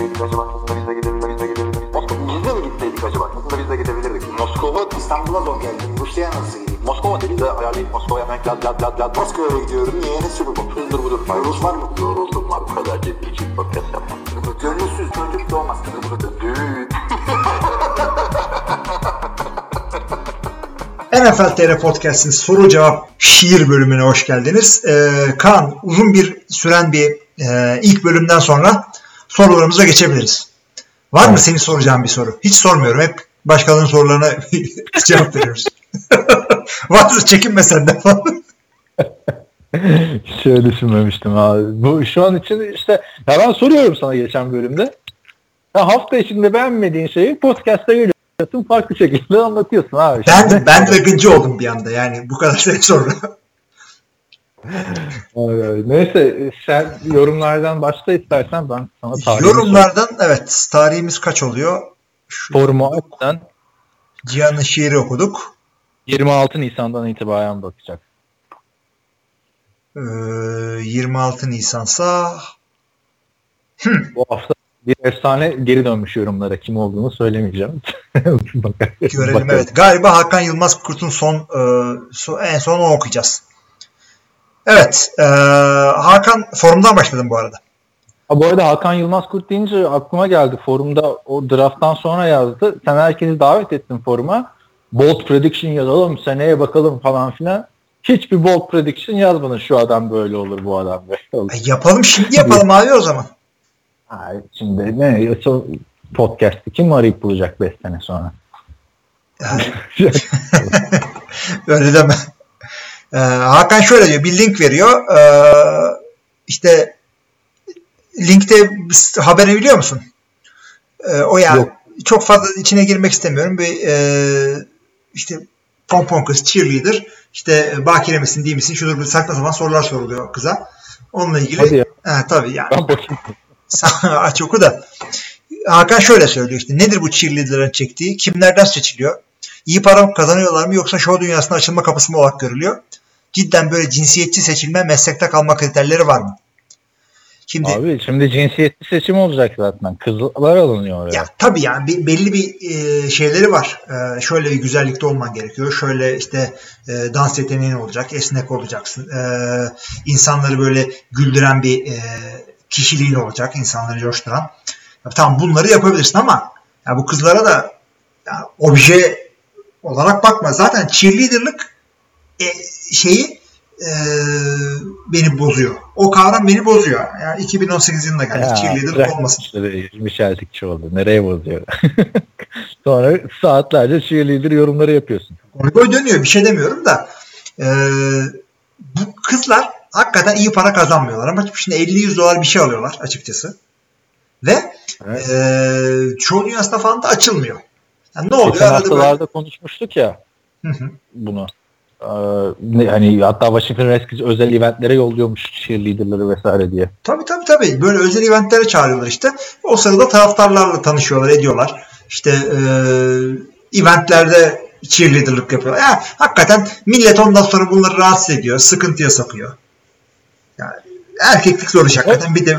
gitseydik acaba? Aslında biz de gidebilirdik. Biz de mi gitseydik acaba? Aslında biz de gidebilirdik. Moskova İstanbul'a zor geldim. Rusya'ya nasıl gideyim? Moskova dedi de ayarlayıp Moskova'ya hemen lad lad lad lad. Moskova'ya gidiyorum. Niye? Ne sürü bu? Hızdır budur. Rus var mı? Yoruldum var. Bu kadar ciddi için podcast yapmam. Gönülsüz çocuk doğmaz. Düğün. NFL TR Podcast'in soru cevap şiir bölümüne hoş geldiniz. Ee, Kaan uzun bir süren bir e, ilk bölümden sonra sorularımıza geçebiliriz. Var mı senin soracağın bir soru? Hiç sormuyorum. Hep başkalarının sorularına cevap veriyoruz. Varsa çekinme senden falan. Hiç öyle düşünmemiştim abi. Bu şu an için işte ya ben soruyorum sana geçen bölümde. Ya hafta içinde beğenmediğin şeyi podcast'a geliyorsun farklı şekilde anlatıyorsun abi. Ben, ben de gıcı oldum bir anda yani bu kadar sene sonra. Neyse sen yorumlardan başla istersen ben sana tarihini Yorumlardan evet tarihimiz kaç oluyor? Açsan Cihan'ın şiiri okuduk. 26 Nisan'dan itibaren bakacak. Ee, 26 Nisan'sa Bu hafta bir efsane geri dönmüş yorumlara kim olduğunu söylemeyeceğim. Görelim evet. Galiba Hakan Yılmaz Kurt'un son, e, so- en son okuyacağız. Evet. e, Hakan forumdan başladım bu arada. Ha, bu arada Hakan Yılmaz Kurt deyince aklıma geldi. Forumda o drafttan sonra yazdı. Sen herkesi davet ettin foruma. Bold prediction yazalım, seneye bakalım falan filan. Hiçbir bold prediction yazmadın. Şu adam böyle olur, bu adam böyle olur. E, yapalım şimdi yapalım abi o zaman. Ha, şimdi ne? Yoksa podcast'i kim arayıp bulacak 5 sene sonra? Öyle deme. E, Hakan şöyle diyor. Bir link veriyor. E, işte linkte haberi biliyor musun? E, o ya Yok. çok fazla içine girmek istemiyorum. Bir e, işte pompon kız cheerleader işte bakire misin değil misin şudur bir saçma sapan sorular soruluyor kıza. Onunla ilgili. Hadi ya. Ha, tabii yani. Ben bakayım. Aç oku da. Hakan şöyle söylüyor işte. Nedir bu cheerleader'ın çektiği? Kimlerden seçiliyor? İyi para kazanıyorlar mı yoksa show dünyasına açılma kapısı mı olarak görülüyor? Cidden böyle cinsiyetçi seçilme, meslekte kalma kriterleri var mı? Şimdi Abi şimdi cinsiyetli seçim olacak zaten. Kızlar alınıyor oraya. ya tabii yani bir- belli bir e, şeyleri var. E, şöyle bir güzellikte olman gerekiyor. Şöyle işte e, dans yeteneğin olacak, esnek olacaksın. E, insanları böyle güldüren bir e, kişiliğin olacak, insanları coşturan. Ya, tamam bunları yapabilirsin ama ya bu kızlara da ya, obje olarak bakma. Zaten cheerleader'lık e, şeyi e, beni bozuyor. O kavram beni bozuyor. Yani 2018 yılında geldik. Ya, cheerleader'lık bırak olmasın. Michel oldu. Nereye bozuyor? Sonra saatlerce cheerleader yorumları yapıyorsun. Goy dönüyor bir şey demiyorum da e, bu kızlar hakikaten iyi para kazanmıyorlar ama şimdi 50-100 dolar bir şey alıyorlar açıkçası. Ve Evet. e, çoğu dünyasında falan da açılmıyor. Yani ne oluyor? Geçen Arada böyle- haftalarda konuşmuştuk ya bunu. Ee, hani hatta Washington Redskins özel eventlere yolluyormuş cheerleaderları vesaire diye. Tabii tabii tabii. Böyle özel eventlere çağırıyorlar işte. O sırada taraftarlarla tanışıyorlar, ediyorlar. İşte e, eventlerde cheerleaderlık yapıyorlar. Ya, hakikaten millet ondan sonra bunları rahatsız ediyor. Sıkıntıya sokuyor. Yani erkeklik zor iş hakikaten. Bir de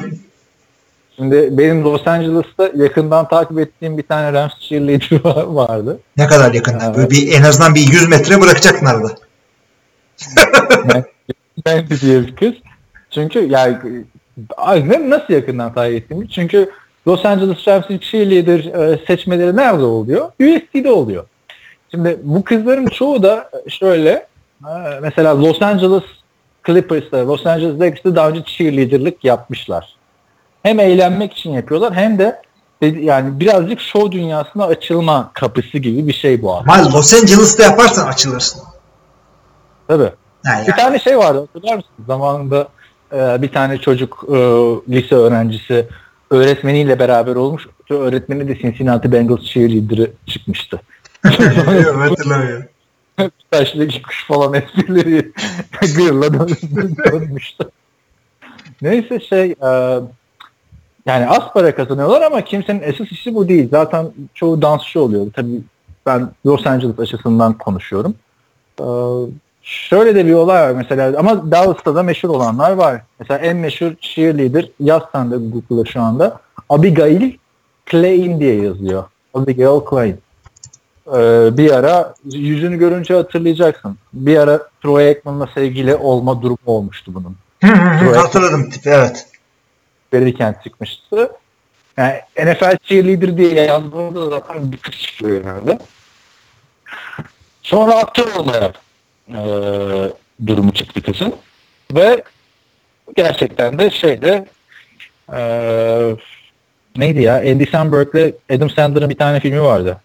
Şimdi benim Los Angeles'ta yakından takip ettiğim bir tane Rams cheerleader var- vardı. ne kadar yakından. Böyle bir, en azından bir 100 metre bırakacaksın arada. Mandy diye bir kız. Çünkü yani ne- nasıl yakından takip ettiğimi? Çünkü Los Angeles Rams'in cheerleader e, seçmeleri nerede oluyor? USC'de oluyor. Şimdi bu kızların çoğu da şöyle e, mesela Los Angeles Clippers'ta, Los Angeles Lakers'ta daha önce cheerleader'lık yapmışlar. Hem eğlenmek için yapıyorlar hem de yani birazcık show dünyasına açılma kapısı gibi bir şey bu aslında. Ama Los Angeles'ta yaparsan açılırsın. Tabii. Yani, Bir tane şey vardı hatırlar mısın? Zamanında e, bir tane çocuk e, lise öğrencisi öğretmeniyle beraber olmuş. Öğretmeni de Cincinnati Bengals cheerleader'ı çıkmıştı. Hatırlamıyorum. Taşdaki kuş falan esprileri gırla dön- dönmüştü. Neyse şey e, yani az para kazanıyorlar ama kimsenin esas işi bu değil. Zaten çoğu dansçı oluyor. Tabii ben Los Angeles açısından konuşuyorum. E, şöyle de bir olay var mesela ama Dallas'ta da meşhur olanlar var. Mesela en meşhur cheerleader yaz sen de Google'da şu anda. Abigail Klein diye yazıyor. Abigail Klein. Ee, bir ara yüzünü görünce hatırlayacaksın. Bir ara Troy Aikman'la sevgili olma durumu olmuştu bunun. Hatırladım tipi evet. Verirken çıkmıştı. Yani NFL cheerleader diye yazdığında zaten bir kız çıkıyor herhalde. Sonra aktör olmaya e, durumu çıktı kızın. Ve gerçekten de şeyde e, neydi ya Andy Samberg'le Adam Sandler'ın bir tane filmi vardı.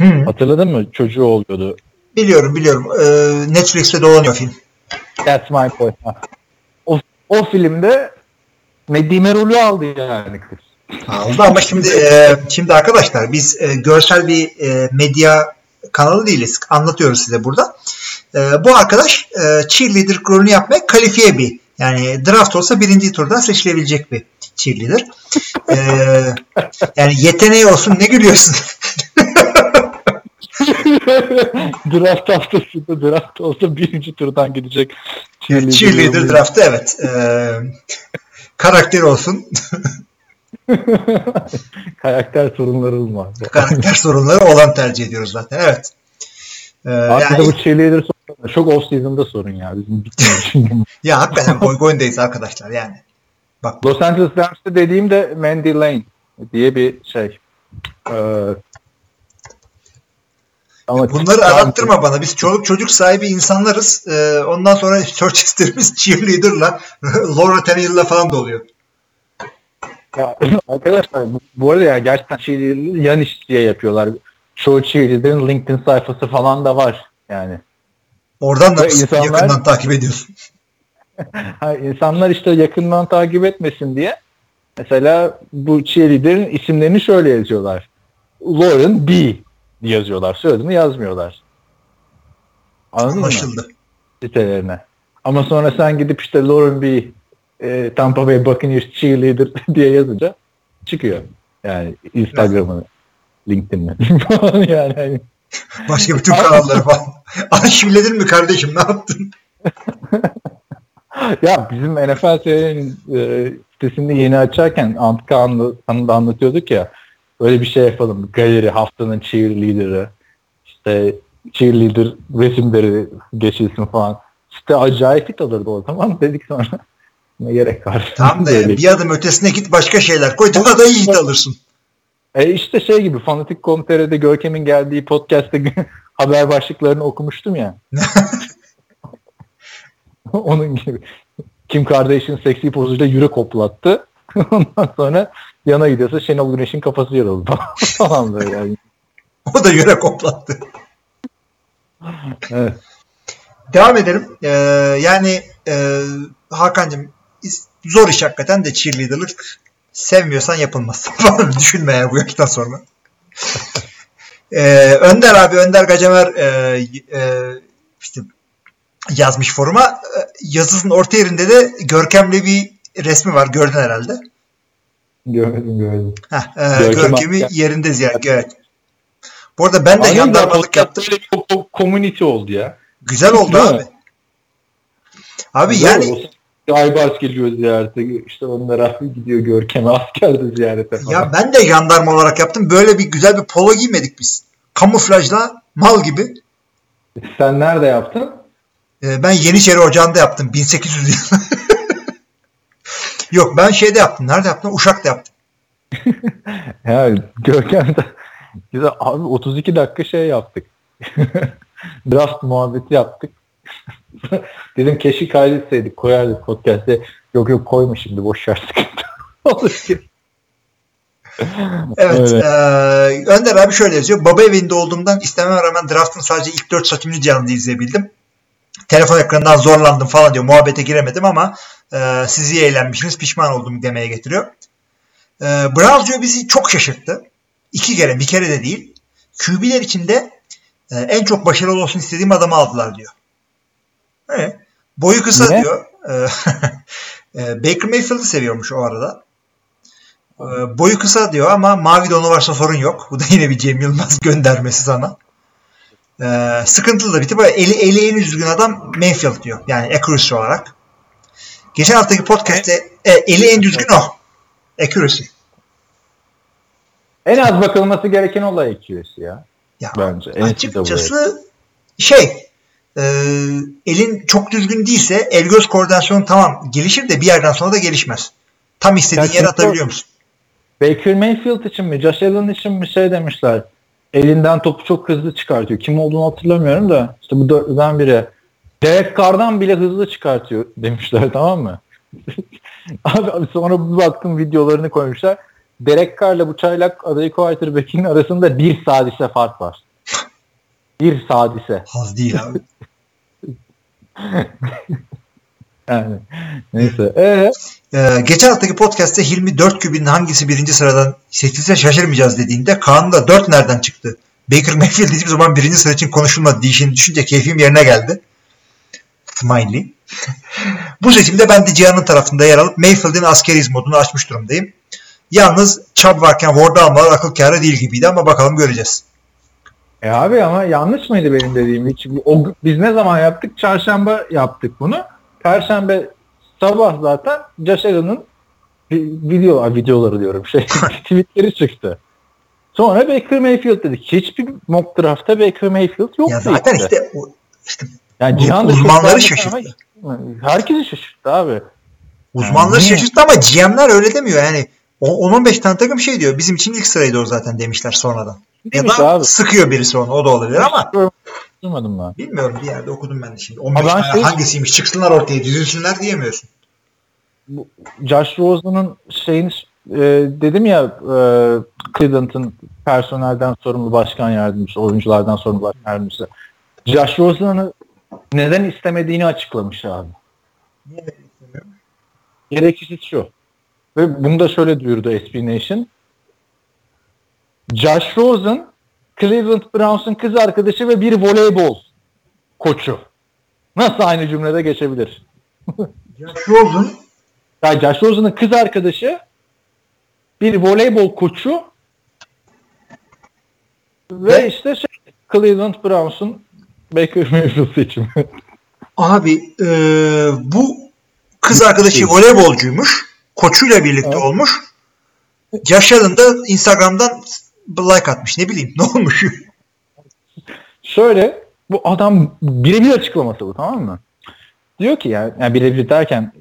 Hı. Hatırladın mı? Çocuğu oluyordu. Biliyorum biliyorum. Ee, Netflix'te dolanıyor film. That's my. Ha. O, o filmde Medime rolü aldı yani kız. Aldı ama şimdi e, şimdi arkadaşlar biz e, görsel bir e, medya kanalı değiliz. Anlatıyoruz size burada. E, bu arkadaş e, cheerleader rolünü yapmaya kalifiye bir yani draft olsa birinci turdan seçilebilecek bir cheerleader. E, yani yeteneği olsun ne gülüyorsun? draft haftasında draft olsa birinci turdan gidecek. Cheerleader, cheerleader draftı evet. E, karakter olsun. Karakter sorunları var. Karakter sorunları olan tercih ediyoruz zaten. Evet. Ee, Aslında yani, bu cheerleader sorunu çok off season'da sorun ya. Bizim bitmiyor ya hakikaten boy boyundayız arkadaşlar yani. Bak. Los Angeles Rams'te dediğimde Mandy Lane diye bir şey. Ee, ama Bunları arattırma bana. Biz çoluk çocuk sahibi insanlarız. Ee, ondan sonra history'miz cheerleader'la Laura Tenney'la falan doluyor. Ya, arkadaşlar bu, arada ya gerçekten cheerleader'ı yan iş diye yapıyorlar. Çoğu cheerleader'ın LinkedIn sayfası falan da var yani. Oradan da insanlar, yakından takip ediyorsun. İnsanlar işte yakından takip etmesin diye mesela bu cheerleader'ın isimlerini şöyle yazıyorlar. Lauren B yazıyorlar. Soyadını yazmıyorlar. Anladın Anlaşıldı. mı? Sitelerine. Ama sonra sen gidip işte Lauren B e, Tampa Bay Buccaneers cheerleader diye yazınca çıkıyor. Yani Instagram'ını, LinkedIn'ini falan yani. Hani. Başka bütün kanalları falan. Arşivledin mi kardeşim ne yaptın? ya bizim NFL serinin e, sitesini yeni açarken Antkan'la da anlatıyorduk ya öyle bir şey yapalım. Galeri haftanın cheerleader'ı işte cheerleader resimleri geçilsin falan. İşte acayip hit alırdı o zaman dedik sonra. Ne gerek var? Tam da yani bir adım ötesine git başka şeyler koy daha da iyi hit alırsın. E işte şey gibi Fanatik.com.tr'de Görkem'in geldiği podcast'te haber başlıklarını okumuştum ya. Onun gibi. Kim Kardashian seksi pozuyla yürek koplattı. Ondan sonra yana gidiyorsa Şenol Güneş'in kafası yarıldı falan böyle yani. o da yürek koplattı. evet. Devam edelim. Ee, yani e, Hakan'cığım zor iş hakikaten de cheerleaderlık sevmiyorsan yapılmaz. Düşünme yani bu yaştan sonra. ee, Önder abi, Önder Gacemer e, e, işte yazmış foruma. E, yazısının orta yerinde de görkemli bir resmi var. Gördün herhalde. Gördüm gördüm. Heh, e, Görkem Görkem'i ya. yerinde ziyaret. Evet. Bu arada ben de Aynen yandarmalık yaptım. Çok community oldu ya. Güzel oldu Değil abi. Mi? Abi Güzel yani olsun. Aybars geliyor ziyarete. İşte onlara gidiyor Görkem'e asker de ziyarete falan. Ya ben de jandarma olarak yaptım. Böyle bir güzel bir polo giymedik biz. Kamuflajla mal gibi. Sen nerede yaptın? Ee, ben Yeniçeri Ocağı'nda yaptım. 1800 yıl. Yok ben şeyde yaptım. Nerede yaptım? Uşak'ta yaptım. ya Görkem'de güzel abi 32 dakika şey yaptık. Draft muhabbeti yaptık. Dedim keşke kaydetseydik koyardık podcast'e. Yok yok koyma şimdi boş ver sıkıntı. evet. E, Önder abi şöyle yazıyor. Baba evinde olduğumdan istemem rağmen draftın sadece ilk 4 saçımını canlı izleyebildim. Telefon ekranından zorlandım falan diyor. Muhabbete giremedim ama e, siz iyi eğlenmişsiniz pişman oldum demeye getiriyor. E, Browns diyor bizi çok şaşırttı. İki kere bir kere de değil. QB'ler içinde e, en çok başarılı olsun istediğim adamı aldılar diyor. Evet. Boyu kısa ne? diyor. Ee, e, Baker Mayfield'ı seviyormuş o arada. Ee, boyu kısa diyor ama mavi donu varsa sorun yok. Bu da yine bir Cem Yılmaz göndermesi sana. Ee, sıkıntılı da bir tip. Eli, eli en düzgün adam Mayfield diyor. Yani accuracy olarak. Geçen haftaki podcast'te e, eli en düzgün o. Accuracy. En az bakılması gereken olay accuracy ya. Ya, Bence. Açıkçası şey e, elin çok düzgün değilse el göz koordinasyonu tamam gelişir de bir yerden sonra da gelişmez. Tam istediğin yere atabiliyor musun? Baker Mayfield için mi, Josh Allen için mi şey demişler. Elinden topu çok hızlı çıkartıyor. Kim olduğunu hatırlamıyorum da işte bu dörtlüden biri. Derek Carr'dan bile hızlı çıkartıyor demişler tamam mı? abi, abi sonra bir baktım videolarını koymuşlar. Derek Carr'la bu çaylak adayı quarterback'in arasında bir sadise fark var. Bir sadise. Haz değil abi. Yani neyse. Ee, Ee, geçen haftaki podcast'te Hilmi 4 kübinin hangisi birinci sıradan seçilse şaşırmayacağız dediğinde Kaan da 4 nereden çıktı? Baker Mayfield hiçbir zaman birinci sıra için konuşulmadı diyişini düşünce keyfim yerine geldi. Smiley. Bu seçimde ben de Cihan'ın tarafında yer alıp Mayfield'in askeriz modunu açmış durumdayım. Yalnız Chubb varken Ward'u almalar akıl kârı değil gibiydi ama bakalım göreceğiz. E abi ama yanlış mıydı benim dediğim? Hiç, o, biz ne zaman yaptık? Çarşamba yaptık bunu. Perşembe sabah zaten vi- video, videoları diyorum şey tweetleri çıktı. Sonra Baker Mayfield dedik. Hiçbir mock draft'ta Baker Mayfield yoktu. Ya zaten işte. işte o, işte yani Cihan uzmanları şaşırttı. ama Herkesi şaşırttı abi. Uzmanları niye? şaşırttı ama GM'ler öyle demiyor. Yani o- 10-15 tane takım şey diyor. Bizim için ilk sıraydı o zaten demişler sonradan. Ya da abi. sıkıyor birisi onu. O da olabilir ama Duymadım ben. bilmiyorum bir yerde okudum ben de şimdi. 15 Ama ben tane şey- hangisiymiş çıksınlar ortaya dizilsinler diyemiyorsun. Josh Rosen'ın şeyin e, dedim ya e, Cleveland'ın personelden sorumlu başkan yardımcısı, oyunculardan sorumlu başkan yardımcısı. Josh Rosen'ı neden istemediğini açıklamış abi. Gerekçesi şu. Ve bunu da şöyle duyurdu SB Nation. Josh Rosen, Cleveland Browns'un kız arkadaşı ve bir voleybol koçu. Nasıl aynı cümlede geçebilir? Josh Rosen Yani Josh Rosen'ın kız arkadaşı bir voleybol koçu ve, Ve- işte şey, Cleveland Browns'un Baker Mayfield seçimi. abi e, bu kız arkadaşı voleybolcuymuş. Koçuyla birlikte Evet. olmuş. Allen da Instagram'dan like atmış. Ne bileyim ne olmuş. Şöyle bu adam birebir açıklaması bu tamam mı? Diyor ki yani, yani birebir derken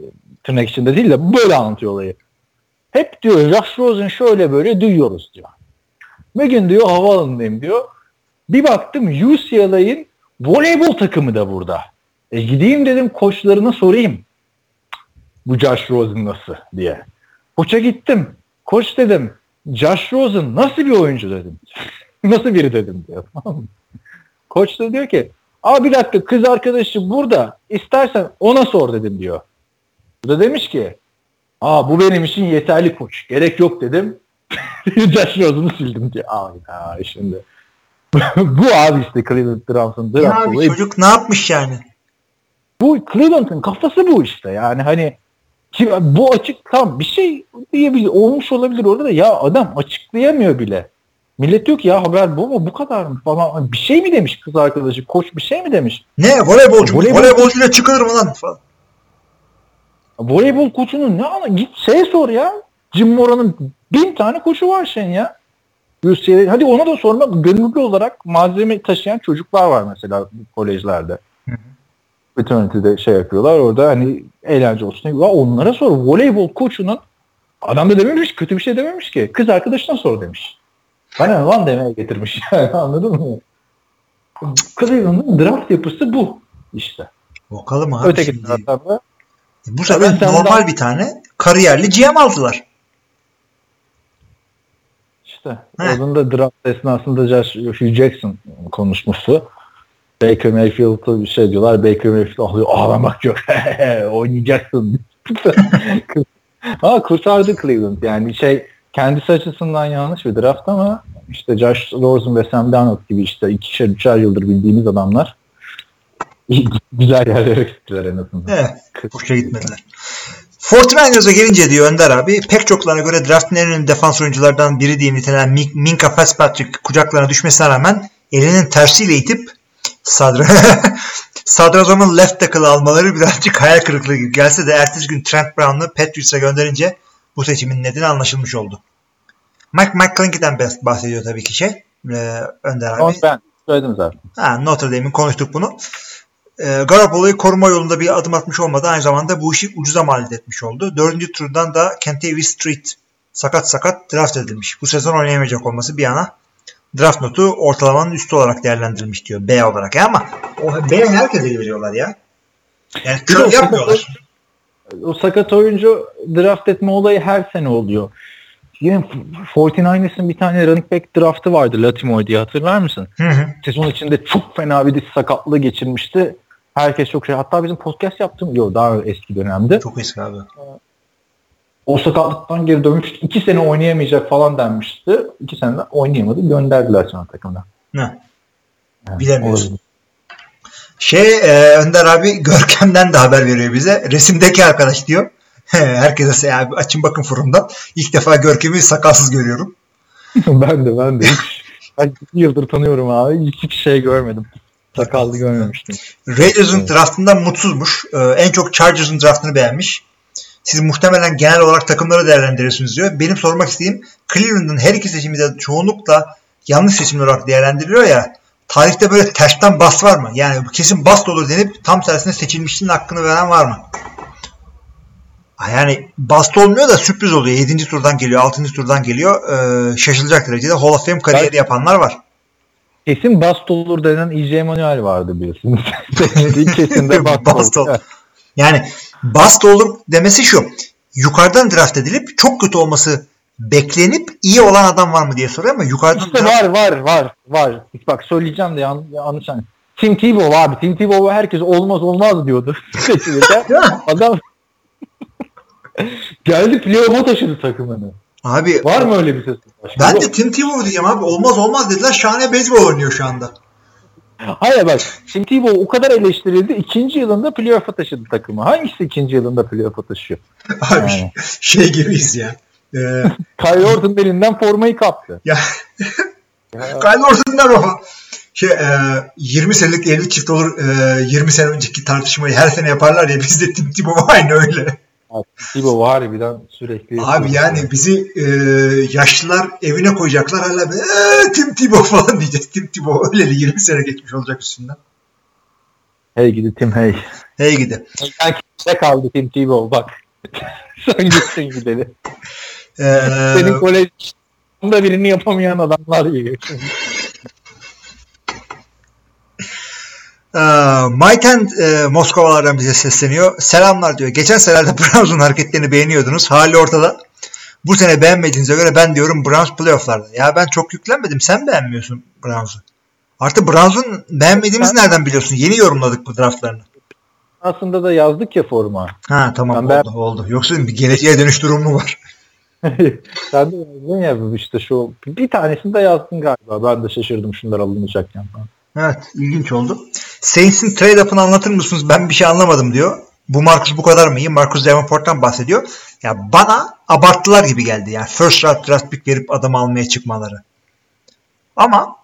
tırnak içinde değil de böyle anlatıyor olayı. Hep diyor Josh Rosen şöyle böyle duyuyoruz diyor. Bir gün diyor havaalanındayım diyor. Bir baktım UCLA'in voleybol takımı da burada. E gideyim dedim koçlarına sorayım. Bu Josh Rosen nasıl diye. Koça gittim. Koç dedim. Josh Rosen nasıl bir oyuncu dedim. nasıl biri dedim diyor. Koç da diyor ki Aa bir dakika kız arkadaşı burada. İstersen ona sor dedim diyor. Bu da demiş ki Aa bu benim için yeterli koç. Gerek yok dedim. Josh Rosen'ı sildim diyor. Aa şimdi. bu abi işte Cleveland Browns'un Ya draft abi çocuk ne yapmış yani? Bu Cleveland'ın kafası bu işte. Yani hani ki bu açık tam bir şey diyebilir olmuş olabilir orada da ya adam açıklayamıyor bile. Millet diyor ki ya haber bu mu bu kadar mı falan bir şey mi demiş kız arkadaşı koç bir şey mi demiş. Ne voleybolcu? Voleybol- Voleybolcuyla çıkılır mı lan? Falan. Voleybol koçunun ne ana git şey sor ya. Jim Mora'nın bin tane koçu var şeyin ya. UCLA. Hadi ona da sormak gönüllü olarak malzeme taşıyan çocuklar var mesela kolejlerde. Fraternity'de şey yapıyorlar orada hani eğlence olsun. Ya onlara sor. Voleybol koçunun adam da dememiş kötü bir şey dememiş ki. Kız arkadaşına sor demiş. Bana lan demeye getirmiş yani anladın mı? Cleveland'ın draft yapısı bu işte. Bakalım abi Öteki şimdi. taraftan da Bu sefer normal daha- bir tane kariyerli GM aldılar. İşte Heh. onun da draft esnasında Josh, Jackson konuşmuştu. Baker Mayfield'a bir şey diyorlar. Baker Mayfield alıyor. Ağlamak yok. Oynayacaksın. ha kurtardı Cleveland. Yani şey kendisi açısından yanlış bir draft ama işte Josh Rosen ve Sam Darnold gibi işte ikişer üçer yıldır bildiğimiz adamlar güzel yerlere gittiler en azından. Evet. Boşa gitmediler. 49ers'a gelince diyor Önder abi pek çoklarına göre draftın en önemli defans oyunculardan biri diye nitelenen Min- Minka Fitzpatrick kucaklarına düşmesine rağmen elinin tersiyle itip Sadra Sadrazam'ın left tackle almaları birazcık hayal kırıklığı gibi gelse de ertesi gün Trent Brown'u Patriots'a gönderince bu seçimin nedeni anlaşılmış oldu. Mike McClinkey'den bahsediyor tabii ki şey. E, Önder abi. Onu ben söyledim zaten. Ha, Notre Dame'in konuştuk bunu. E, Garoppolo'yu koruma yolunda bir adım atmış olmadı. Aynı zamanda bu işi ucuza mal etmiş oldu. Dördüncü turdan da Kentavious Street sakat sakat draft edilmiş. Bu sezon oynayamayacak olması bir yana draft notu ortalamanın üstü olarak değerlendirilmiş diyor. B olarak ya ama o B'ye herkese veriyorlar ya. Yani kör yapmıyorlar. O sakat oyuncu draft etme olayı her sene oluyor. Yine 49ers'ın bir tane running back draftı vardı Latimoy diye hatırlar mısın? Hı hı. Sezon içinde çok fena bir diş sakatlığı geçirmişti. Herkes çok şey. Hatta bizim podcast yaptığım yok daha eski dönemde. Çok eski abi. O sakatlıktan geri dönmüştü. İki sene oynayamayacak falan denmişti. İki sene oynayamadı. Gönderdiler sonra takımda. Ne? Yani Bilemiyorsun. olabilir. Şey e, Önder abi Görkem'den de haber veriyor bize. Resimdeki arkadaş diyor. Herkese abi açın bakın forumdan. İlk defa Görkem'i sakalsız görüyorum. ben de ben de. Hiç, ben iki yıldır tanıyorum abi. Hiç hiçbir şey görmedim. Sakallı görmemiştim. Raiders'ın Evet. draftından mutsuzmuş. Ee, en çok Chargers'ın draftını beğenmiş. Siz muhtemelen genel olarak takımları değerlendiriyorsunuz diyor. Benim sormak istediğim Cleveland'ın her iki seçimi de çoğunlukla yanlış seçimler olarak değerlendiriliyor ya. Tarihte böyle tersten bas var mı? Yani kesin bast olur denip tam tersine seçilmişliğin hakkını veren var mı? Yani bast olmuyor da sürpriz oluyor. 7. turdan geliyor, 6. turdan geliyor. Ee, şaşılacak derecede Hall of Fame kariyeri yapanlar var. Kesin bast olur denen E.J. Manuel vardı biliyorsunuz. Kesin de bast, Bast olur. Yani bast olur demesi şu. Yukarıdan draft edilip çok kötü olması beklenip iyi olan adam var mı diye soruyor ama yukarıdan İşte draft- var var var var. Bak söyleyeceğim de yan, yanlış an. Tim Tebow abi. Tim Tebow herkes olmaz olmaz diyordu. Adam geldi playoff'a taşıdı takımını. Abi Var mı öyle bir ses? Ben Yok. de Tim Tebow diyeceğim abi. Olmaz olmaz dediler. Şahane beyzbol oynuyor şu anda. Hayır bak Tim Tebow o kadar eleştirildi. ikinci yılında playoff'a taşıdı takımı. Hangisi ikinci yılında playoff'a taşıyor? Abi Yani. şey gibiyiz ya. Ee, Kyrie Orton'un elinden formayı kaptı. ya Ya, Kyle Orton'dan o. Şey, e, 20 senelik evlilik çift olur. E, 20 sene önceki tartışmayı her sene yaparlar ya. Biz de Tim Tebow aynı öyle. Tebow harbiden sürekli. Abi yani bizi e, yaşlılar evine koyacaklar hala be, "Ee, Tim Tebow falan diyeceğiz. Tim Tebow öyle 20 sene geçmiş olacak üstünden. Hey gidi Tim hey. Hey gidi. Sen kimse kaldı Tim Tebow bak. Sen gitsin gideli. Ee, Senin kolejde birini yapamayan adamlar e, Mayten e, Moskovalardan bize sesleniyor. Selamlar diyor. Geçen senelerde Browns'un hareketlerini beğeniyordunuz. Hali ortada. Bu sene beğenmediğinize göre ben diyorum Browns playofflarda. Ya ben çok yüklenmedim. Sen beğenmiyorsun Browns'u. Artı Browns'un beğenmediğimizi Ben- nereden biliyorsun? Yeni yorumladık bu draftlarını. Aslında da yazdık ya forma. Ha tamam Ben- oldu oldu. Yoksa bir geleceğe dönüş durumu mu var? Sen de yazdın ya işte şu bir tanesini de yazdın galiba. Ben de şaşırdım şunlar alınacakken falan. Evet ilginç oldu. Saints'in trade up'ını anlatır mısınız? Ben bir şey anlamadım diyor. Bu Marcus bu kadar mı iyi? Marcus Davenport'tan bahsediyor. Ya bana abarttılar gibi geldi. Yani first round draft pick verip adam almaya çıkmaları. Ama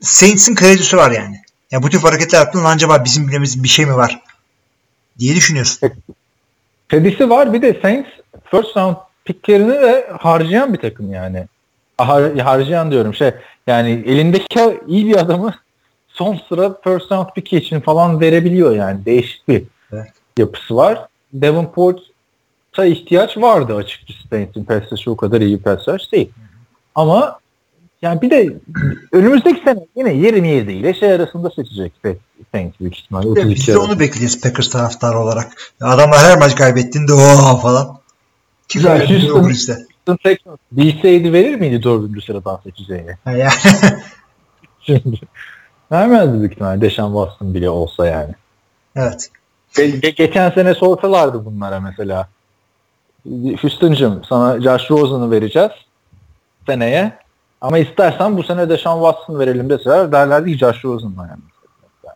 Saints'in kredisi var yani. Ya bu tip hareketler yaptığında acaba bizim bilmemiz bir şey mi var? Diye düşünüyorsun. Kredisi var bir de Saints first round picklerini de harcayan bir takım yani. Har- harcayan diyorum şey yani elindeki iyi bir adamı son sıra first round pick için falan verebiliyor yani. Değişik bir Evet. yapısı var. Davenport'a ihtiyaç vardı açıkçası Saints'in pass o kadar iyi bir pass değil. Ama yani bir de önümüzdeki sene yine 27 ile şey arasında seçecek Saints büyük ihtimalle. Biz 32 de onu bekleyeceğiz Packers taraftarı olarak. Adamlar her maç kaybettiğinde ooo falan. Kaybediyor Houston-? Houston Texans bilseydi verir miydi dördüncü sıradan seçeceğini? Şimdi vermezdi büyük ihtimalle Deşan Watson bile olsa yani. evet. Ge- geçen sene sorsalardı bunlara mesela. Houston'cım sana Josh Rosen'ı vereceğiz seneye. Ama istersen bu sene Deşan Watson verelim deseler derlerdi ki Josh Rosen'la yani.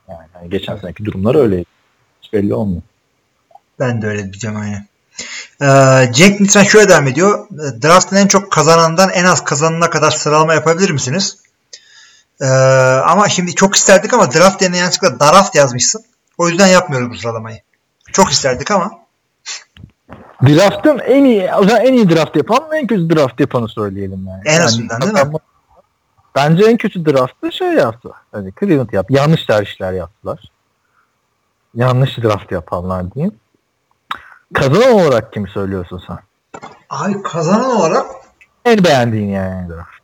Yani, yani geçen seneki durumlar öyleydi. Hiç belli olmuyor. Ben de öyle diyeceğim aynen. Ee, Cenk lütfen şöyle devam ediyor. Draft'ın en çok kazanandan en az kazanana kadar sıralama yapabilir misiniz? Ee, ama şimdi çok isterdik ama draft yerine yanlışlıkla daraft yazmışsın. O yüzden yapmıyoruz bu sıralamayı. Çok isterdik ama. Draft'ın en iyi, o zaman en iyi draft yapan en kötü draft yapanı söyleyelim yani. En azından değil mi? Bence en kötü draftı şey yaptı. Hani Cleveland yaptı. Yanlış tercihler yaptılar. Yanlış draft yapanlar diyeyim. Kazanan olarak kim söylüyorsun sen? Ay kazanan olarak En beğendiğin yani draft.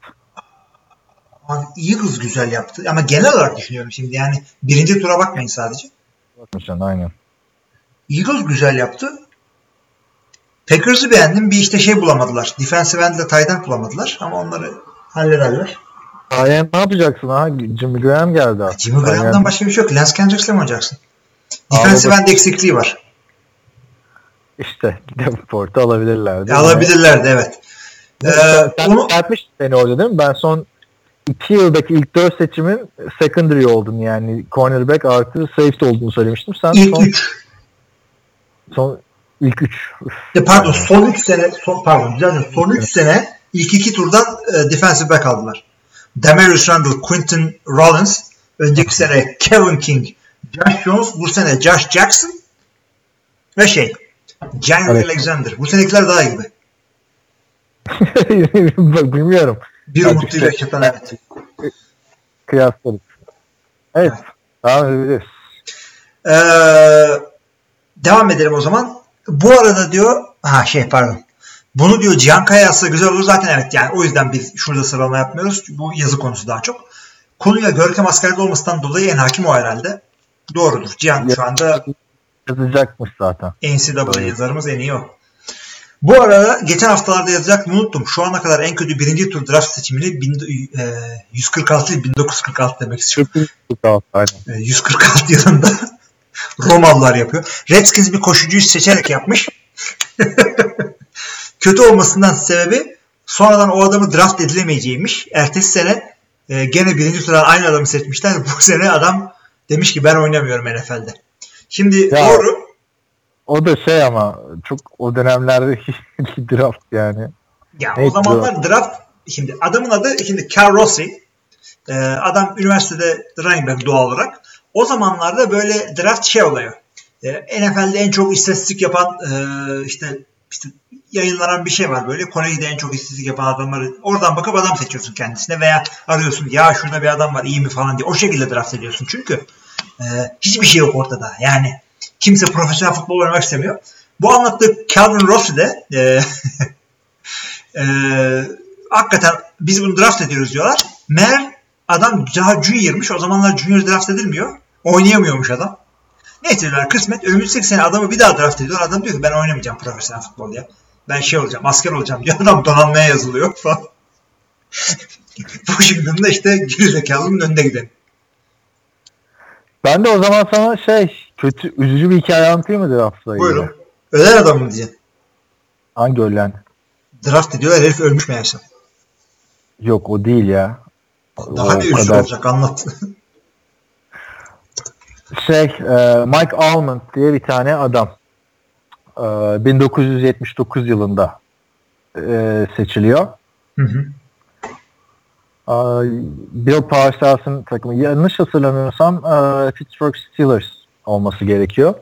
Eagles güzel yaptı. Ama genel olarak düşünüyorum şimdi yani birinci tura bakmayın sadece. Bakmışsın aynen. Eagles güzel yaptı. Packers'ı beğendim. Bir işte şey bulamadılar. Defensive end ile tight bulamadılar. Ama onları hallederler. Ryan ne yapacaksın ha? Jimmy Graham geldi. artık. Jimmy Graham'dan başka bir şey yok. Lance Kendricks'le mi oynayacaksın? Defensive end eksikliği var. İşte Davenport'u alabilirlerdi. E, alabilirlerdi evet. Ee, sen, sen onu, beni orada değil mi? Ben son iki yıldaki ilk dört seçimin secondary oldun yani cornerback artı safety olduğunu söylemiştim. Sen ilk son, 3. son ilk üç. Üf. E, pardon son 3 sene son, pardon düzeltiyorum. son 3 sene ilk 2 turdan e, defensive back aldılar. Demarius Randall, Quinton Rollins, önceki sene Kevin King, Josh Jones, bu sene Josh Jackson ve şey Jair Evet. Alexander. Bu senekiler daha iyi gibi. Bilmiyorum. Bir Ya, umutluyla işte- yaşatan evet. Kıyaslarız. Evet. Devam edebiliriz. Ee, devam edelim o zaman. Bu arada diyor ha şey pardon. Bunu diyor Cihan Kaya yazsa güzel olur zaten evet yani o yüzden biz şurada sıralama yapmıyoruz. Bu yazı konusu daha çok. Konuya Görkem askerde olmasından dolayı en hakim o herhalde. Doğrudur. Cihan şu anda Yazacakmış zaten. NCAA yazarımız en iyi o. Bu arada geçen haftalarda yazacaktım unuttum. Şu ana kadar en kötü birinci tur draft seçimini bin, e, 146 değil 1946 demek istiyorum. Aynen. E, 146 yılında Romalılar yapıyor. Redskins bir koşucuyu seçerek yapmış. Kötü olmasından sebebi sonradan o adamı draft edilemeyeceğiymiş. Ertesi sene e, gene birinci tura aynı adamı seçmişler. Bu sene adam demiş ki ben oynamıyorum NFL'de. Şimdi Ya. doğru O da şey ama çok o dönemlerdeki draft yani. Ya Evet, o zamanlar draft şimdi adamın adı şimdi Cal Rossi. Ee, adam üniversitede running back doğal olarak. O zamanlarda böyle draft şey oluyor. Ee, NFL'de en çok istatistik yapan e, işte işte yayınlanan bir şey var böyle. Kolejde en çok istatistik yapan adamları oradan bakıp adam seçiyorsun kendisine veya arıyorsun ya şurada bir adam var iyi mi falan diye. O şekilde draft ediyorsun çünkü e, hiçbir şey yok ortada. Yani kimse profesyonel futbol oynamak istemiyor. Bu anlattığı Calvin Rossi de e, Ee, hakikaten biz bunu draft ediyoruz diyorlar. Meğer adam daha junior'mış. O zamanlar junior draft edilmiyor. Oynayamıyormuş adam. Neyse diyorlar kısmet. Önümüzdeki sene adamı bir daha draft ediyor. Adam diyor ki ben oynamayacağım profesyonel futbol diye. Ben şey olacağım asker olacağım diyor. Adam donanmaya yazılıyor falan. Washington'da işte gerizekalının önünde gidelim. Ben de o zaman sana şey kötü üzücü bir hikaye anlatayım mı draftla ilgili? Buyurun. Ölen adam mı diyeceksin? Hangi ölen? Draft ediyorlar herif ölmüş meğerse. Yok o değil ya. Daha O ne üzücü kadar- olacak anlat. Şey e, Mike Almond diye bir tane adam. E, 1979 yılında e, seçiliyor. Hı hı. E, Bill Parcells'ın takımı yanlış hatırlamıyorsam e, Pittsburgh Steelers olması gerekiyor.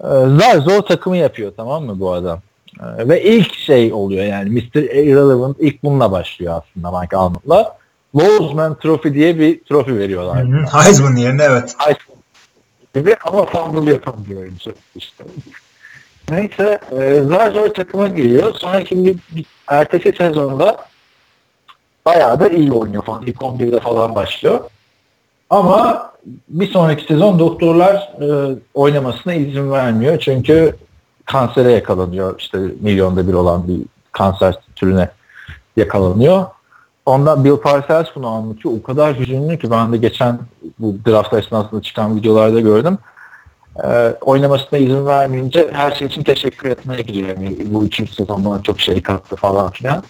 E, zar zor takımı yapıyor tamam mı bu adam? E, ve ilk şey oluyor yani Mr. Irrelevant ilk bununla başlıyor aslında Mike Almond'la. Lowsman Trophy diye bir trofi veriyorlar. Hı hı. Heisman yerine evet. gibi ama fumble yapamıyor oyuncu işte. Neyse e, zar zor takıma giriyor. Sonraki bir, bir ertesi sezonda bayağı da iyi oynuyor falan. İlk 11'de falan başlıyor. Ama bir sonraki sezon doktorlar e, oynamasına izin vermiyor. Çünkü kansere yakalanıyor. İşte milyonda bir olan bir kanser türüne yakalanıyor. Ondan Bill Parcells bunu anlatıyor. O kadar hüzünlü ki ben de geçen bu draft esnasında çıkan videolarda gördüm. Ee, oynamasına izin vermeyince her şey için teşekkür etmeye gidiyor. Yani bu üçüncü sezon bana çok şey kattı falan filan.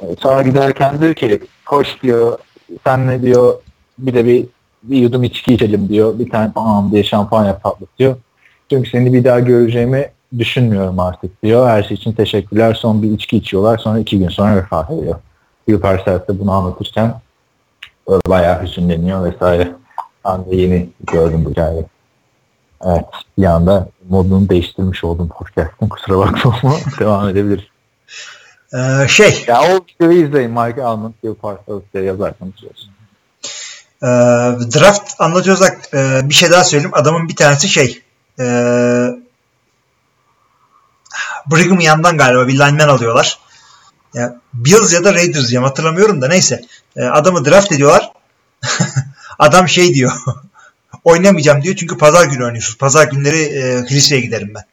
Ee, sonra giderken diyor ki koş diyor sen ne diyor bir de bir, bir yudum içki içelim diyor. Bir tane bam diye şampanya patlatıyor. Çünkü seni bir daha göreceğimi düşünmüyorum artık diyor. Her şey için teşekkürler. Son bir içki içiyorlar. Sonra iki gün sonra vefat ediyor. Parcells de bunu anlatırken bayağı hüzünleniyor vesaire. Ben de yeni gördüm bu hikayeyi. Evet bir anda modunu değiştirmiş oldum podcast'ın kusura bakma ama devam edebiliriz. Ee, şey. Ya o videoyu izleyin. Mike Almond parçalı diye yazarsanız olsun. Ee, draft anlatıyorsak e, bir şey daha söyleyeyim. Adamın bir tanesi şey e, Brigham yandan galiba bir lineman alıyorlar. Ya, Bills ya da Raiders diyeceğim hatırlamıyorum da neyse. E, adamı draft ediyorlar. Adam şey diyor. oynamayacağım diyor çünkü pazar günü oynuyorsunuz. Pazar günleri e, kiliseye giderim ben.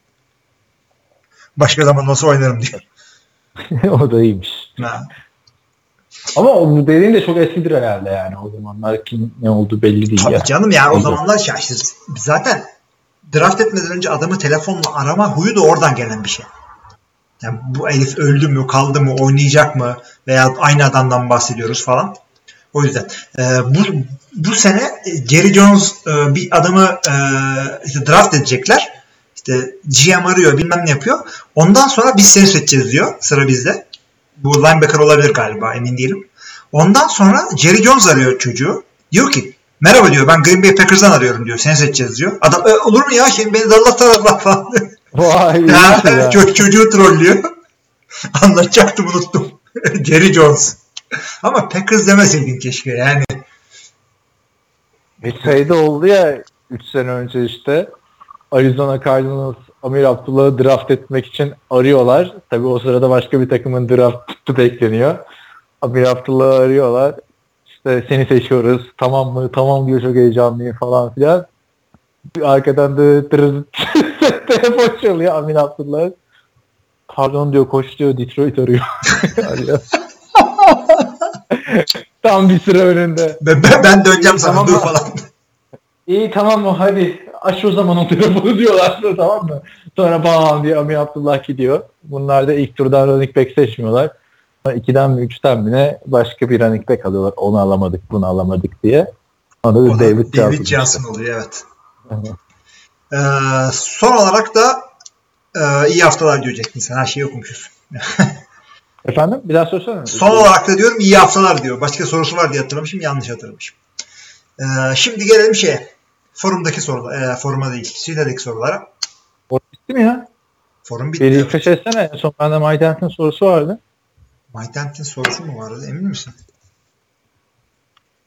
Başka zaman nasıl oynarım diyor. o da iyiymiş. Ha. Ama o dediğin de çok eskidir herhalde yani. O zamanlar kim ne oldu belli değil Tabii ya. canım ya o zamanlar ya işte zaten draft etmeden önce adamı telefonla arama huyu da oradan gelen bir şey. Yani bu Elif öldü mü, kaldı mı, oynayacak mı veya aynı adamdan bahsediyoruz falan. O yüzden e, bu bu sene Gary Jones e, bir adamı e, işte draft edecekler. İşte GM arıyor, bilmem ne yapıyor. Ondan sonra biz seni seçeceğiz diyor. Sıra bizde. Bu linebacker olabilir galiba, emin değilim. Ondan sonra Jerry Jones arıyor çocuğu. Diyor ki merhaba diyor ben Green Bay Packers'dan arıyorum diyor. Seni seçeceğiz diyor. Adam e, olur mu ya şimdi beni Dallas taraflar falan diyor. Vay Ya, ya, ya. ço- çocuğu trollüyor. Anlatacaktım unuttum. Jerry Jones. Ama Packers demeseydin keşke yani. Bir şeyde oldu ya 3 sene önce işte Arizona Cardinals Amir Abdullah'ı draft etmek için arıyorlar. Tabi o sırada başka bir takımın draftı bekleniyor. Amir Abdullah'ı arıyorlar. İşte seni seçiyoruz. Tamam mı? Tamam diyor çok heyecanlıyım falan filan. Arkadan da telefon çalıyor Amir Abdullah. Pardon diyor koş diyor Detroit arıyor. Tam bir sıra önünde. Ben, ben, ben döneceğim sana Tamam dur falan. İyi tamam mı hadi aç o zaman o telefonu diyorlar tamam mı? Sonra bam diye Ami Abdullah gidiyor. Bunlar da ilk turdan running back seçmiyorlar. Sonra ikiden mi üçten mi ne başka bir running back alıyorlar. Onu alamadık bunu alamadık diye. Sonra da David, David Johnson. Johnson oluyor evet. Evet. Ee, son olarak da e, iyi haftalar diyecektin sen. Her şeyi okumuşuz. Efendim bir daha söylesene. Son olarak da diyorum iyi haftalar diyor. Başka sorusu var diye hatırlamışım. Yanlış hatırlamışım. Ee, şimdi gelelim şeye. Forumdaki sorular. E, foruma değil. Sitedeki sorulara. O bitti mi ya? Forum bitti. Bir Evet. refresh etsene. En son bende Mike Dent'in sorusu vardı. Mike Dent'in sorusu mu vardı? Emin misin?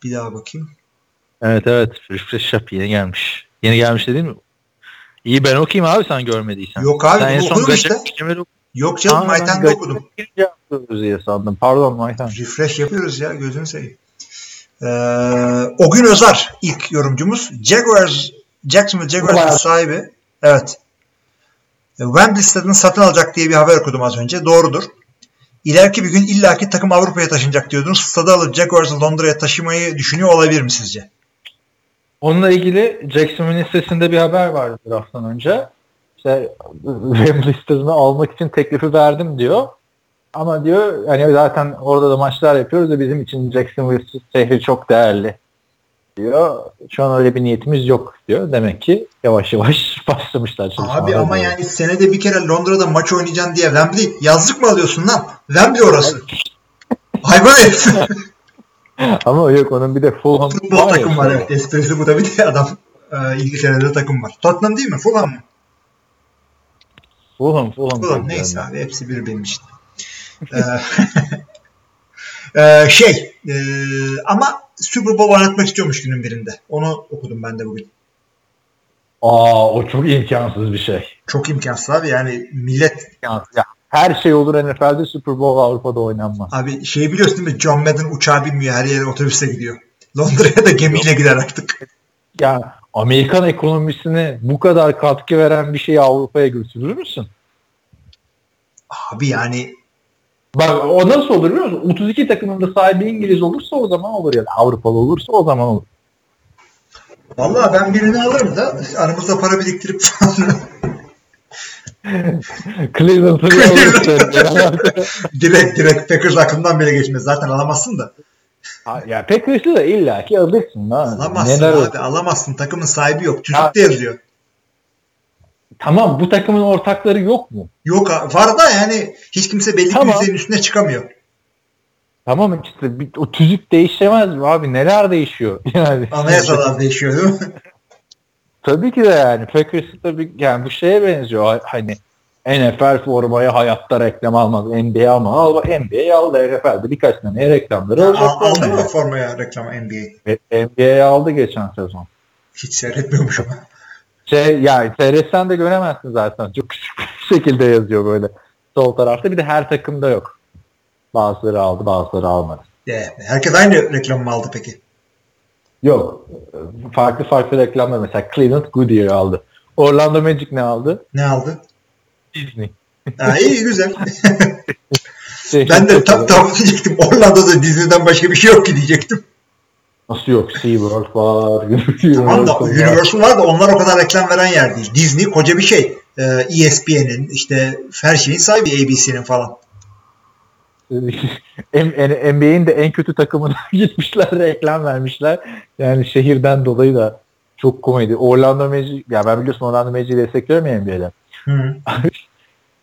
Bir daha bakayım. Evet evet. Refresh yap yeni gelmiş. Yeni gelmiş değil mi? İyi ben okuyayım abi sen görmediysen. Yok abi, Sen son okudum Gacek işte. Okudun. Yok canım Gacek'e okudum. diye sandım. Pardon Mike Dent. Refresh yapıyoruz ya gözünü seveyim. Ee, o gün Özar ilk yorumcumuz. Jaguars, Jacksonville Jaguars'ın sahibi. Evet. E, Wembley stadını satın alacak diye bir haber okudum az önce. Doğrudur. İleriki bir gün illaki takım Avrupa'ya taşınacak diyordunuz. Stadı alıp Jaguars'ı Londra'ya taşımayı düşünüyor olabilir mi sizce? Onunla ilgili Jacksonville'in sitesinde bir haber vardı drafttan önce. İşte Wembley stadını almak için teklifi verdim diyor. Ama diyor hani zaten orada da maçlar yapıyoruz da bizim için Jacksonville şehri çok değerli diyor. Şu an öyle bir niyetimiz yok diyor. Demek ki yavaş yavaş başlamışlar çalışmalara. Abi ama diyor. yani senede bir kere Londra'da maç oynayacaksın diye Wembley yazlık mı alıyorsun lan? Wembley orası. Hayvan herif. Ama yok onun bir de Fulham Futbol var takım var evet. Esprisi bu da bir de adam e, İngiltere'de takım var. Tottenham değil mi? Fulham mı? Fulham, Fulham. Fulham neyse yani. abi hepsi bir benim için. Ee, şey e, ama Super Bowl oynatmak istiyormuş günün birinde. Onu okudum ben de bugün. Aa o çok imkansız bir şey. Çok imkansız abi yani millet İmkansız. Ya, her şey olur NFL'de Super Bowl Avrupa'da oynanmaz. abi şey biliyorsun değil mi? John Madden uçağa binmiyor her yere otobüse gidiyor. Londra'ya da gemiyle gider artık. Ya Amerikan ekonomisine bu kadar katkı veren bir şeyi Avrupa'ya götürür müsün? Abi yani Bak o nasıl olur biliyor musun? 32 takımın da sahibi İngiliz olursa o zaman olur ya da Avrupalı olursa o zaman olur. vallahi ben birini alırım da aramızda para biriktirip Cleveland'ı direkt direkt Packers aklımdan bile geçmez. Zaten alamazsın da. Ha, ya Packers'ı da illaki alırsın. Ha. Alamazsın Neler abi olur? alamazsın. Takımın sahibi yok. Ha. Tüzükte yazıyor. Tamam bu takımın ortakları yok mu? Yok var da yani hiç kimse belli Tamam. bir yüzdenin üstüne çıkamıyor. Tamam işte bir, o tüzük değişemez mi abi? Neler değişiyor? Yani Anayasalar değişiyor değil mi? tabii ki de yani Packers tabii yani bu şeye benziyor. Hani NFL formayı hayatta reklam almaz. NBA almaz. Al NBA aldı NFL'de birkaç tane reklamları olacak. Al- Aldın mı formaya reklam NBA? NBA aldı geçen sezon. Hiç seyretmiyormuşum. Şey yani seyretsen de göremezsin zaten. Çok küçük bir şekilde yazıyor böyle sol tarafta. Bir de her takımda yok. Bazıları aldı bazıları almadı. Ee, Herkes aynı reklamı mı aldı peki? Yok. Farklı farklı reklamlar mesela Cleveland Goodyear aldı. Orlando Magic ne aldı? Ne aldı? Disney. Ha, iyi güzel. Ben de tam tam diyecektim. Orlando'da Disney'den başka bir şey yok ki diyecektim. Nasıl yok? SeaWorld var. Tamam da Universal var. Da onlar o kadar reklam veren yer değil. Disney koca bir şey. Ee, ESPN'in işte her şeyin sahibi ABC'nin falan. N- NBA'in de en kötü takımına gitmişler reklam vermişler. Yani şehirden dolayı da çok komedi. Orlando Magic, ya ben biliyorsun Orlando Magic'i destekliyorum ya NBA'de.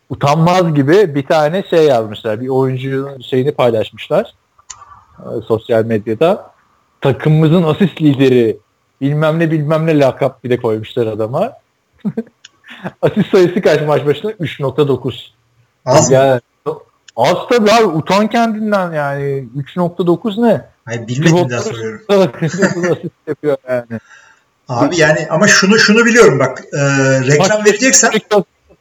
Utanmaz gibi bir tane şey yazmışlar. Bir oyuncunun şeyini paylaşmışlar. e, sosyal medyada. Takımımızın asist lideri bilmem ne bilmem ne lakap bir de koymuşlar adama. asist sayısı kaç maç başına? 3.9. Az mı? Ya, az tabii abi utan kendinden yani 3.9 ne? Hayır bilmediğimden soruyorum. asist yapıyor yani. Abi yani ama şunu şunu biliyorum bak. E, reklam vereceksen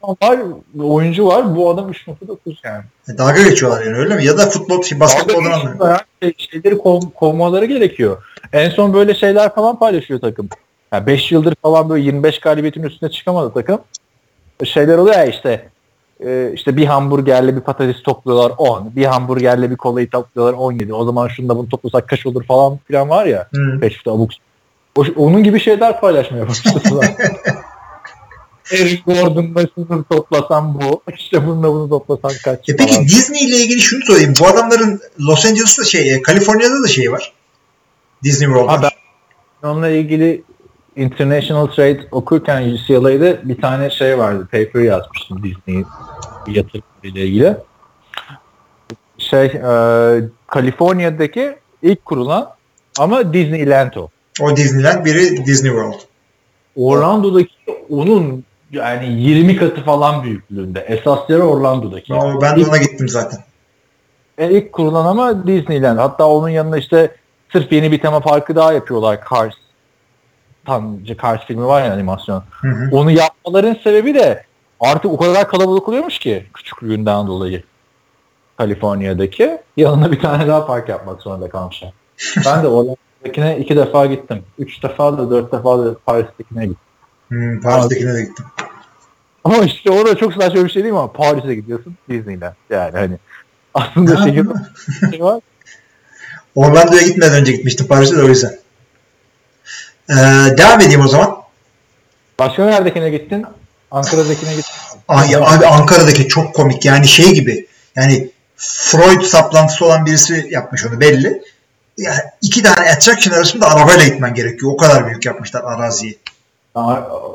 var, oyuncu var bu adam 3.9 yani. dalga geçiyorlar yani öyle mi? Ya da futbol, şey, basketboldan anlamıyorum. geçiyorlar, şey- şeyleri kov- kovmaları gerekiyor. En son böyle şeyler falan paylaşıyor takım. 5 yıldır falan böyle 25 galibiyetin üstüne çıkamadı takım. Şeyler oluyor ya işte e, işte bir hamburgerle bir patates topluyorlar 10. Bir hamburgerle bir kolayı topluyorlar 17. O zaman şunu da bunu toplasak kaç olur falan filan var ya. Hı. Peşte abuk. O, onun gibi şeyler paylaşmaya başladılar. Eric Gordon'la şunu toplasam bu. İşte bununla bunu toplasan kaç E peki falan. Disney ile ilgili şunu sorayım. Bu adamların Los Angeles'ta şey, e, Kaliforniya'da da şey var. Disney World var. Onunla ilgili International Trade okurken UCLA'da bir tane şey vardı. Paper yazmıştım Disney yatırım ile ilgili. Şey, e, Kaliforniya'daki ilk kurulan ama Disneyland o. O Disneyland biri Disney World. Orlando'daki onun yani 20 katı falan büyüklüğünde. Esas yeri Orlando'daki. O, ben de İlk- ona gittim zaten. E, ilk kurulan ama Disneyland. Hatta onun yanında işte sırf yeni bir tema parkı daha yapıyorlar. Cars. Tam Cars filmi var ya animasyon. Hı hı. Onu yapmaların sebebi de artık o kadar kalabalık oluyormuş ki küçüklüğünden dolayı. Kaliforniya'daki. Yanına bir tane daha park yapmak zorunda kalmışlar. Ben de Orlando'dakine iki defa gittim. Üç defa da dört defa da Paris'tekine gittim. Hmm, Paris'tekine de gittim. Ama işte orada çok saçma bir şey değil mi? Ama Paris'e gidiyorsun Disneyland. Yani hani aslında Ha, şehirde şey var. Orlando'ya gitmeden önce gitmiştim Paris'e de o yüzden. Ee, devam edeyim o zaman. Başka neredekine gittin? Ankara'dakine gittin. Ay, ya abi Ankara'daki çok komik yani şey gibi yani Freud saplantısı olan birisi yapmış onu belli. Ya iki tane attraction arasında arabayla gitmen gerekiyor. O kadar büyük yapmışlar araziyi.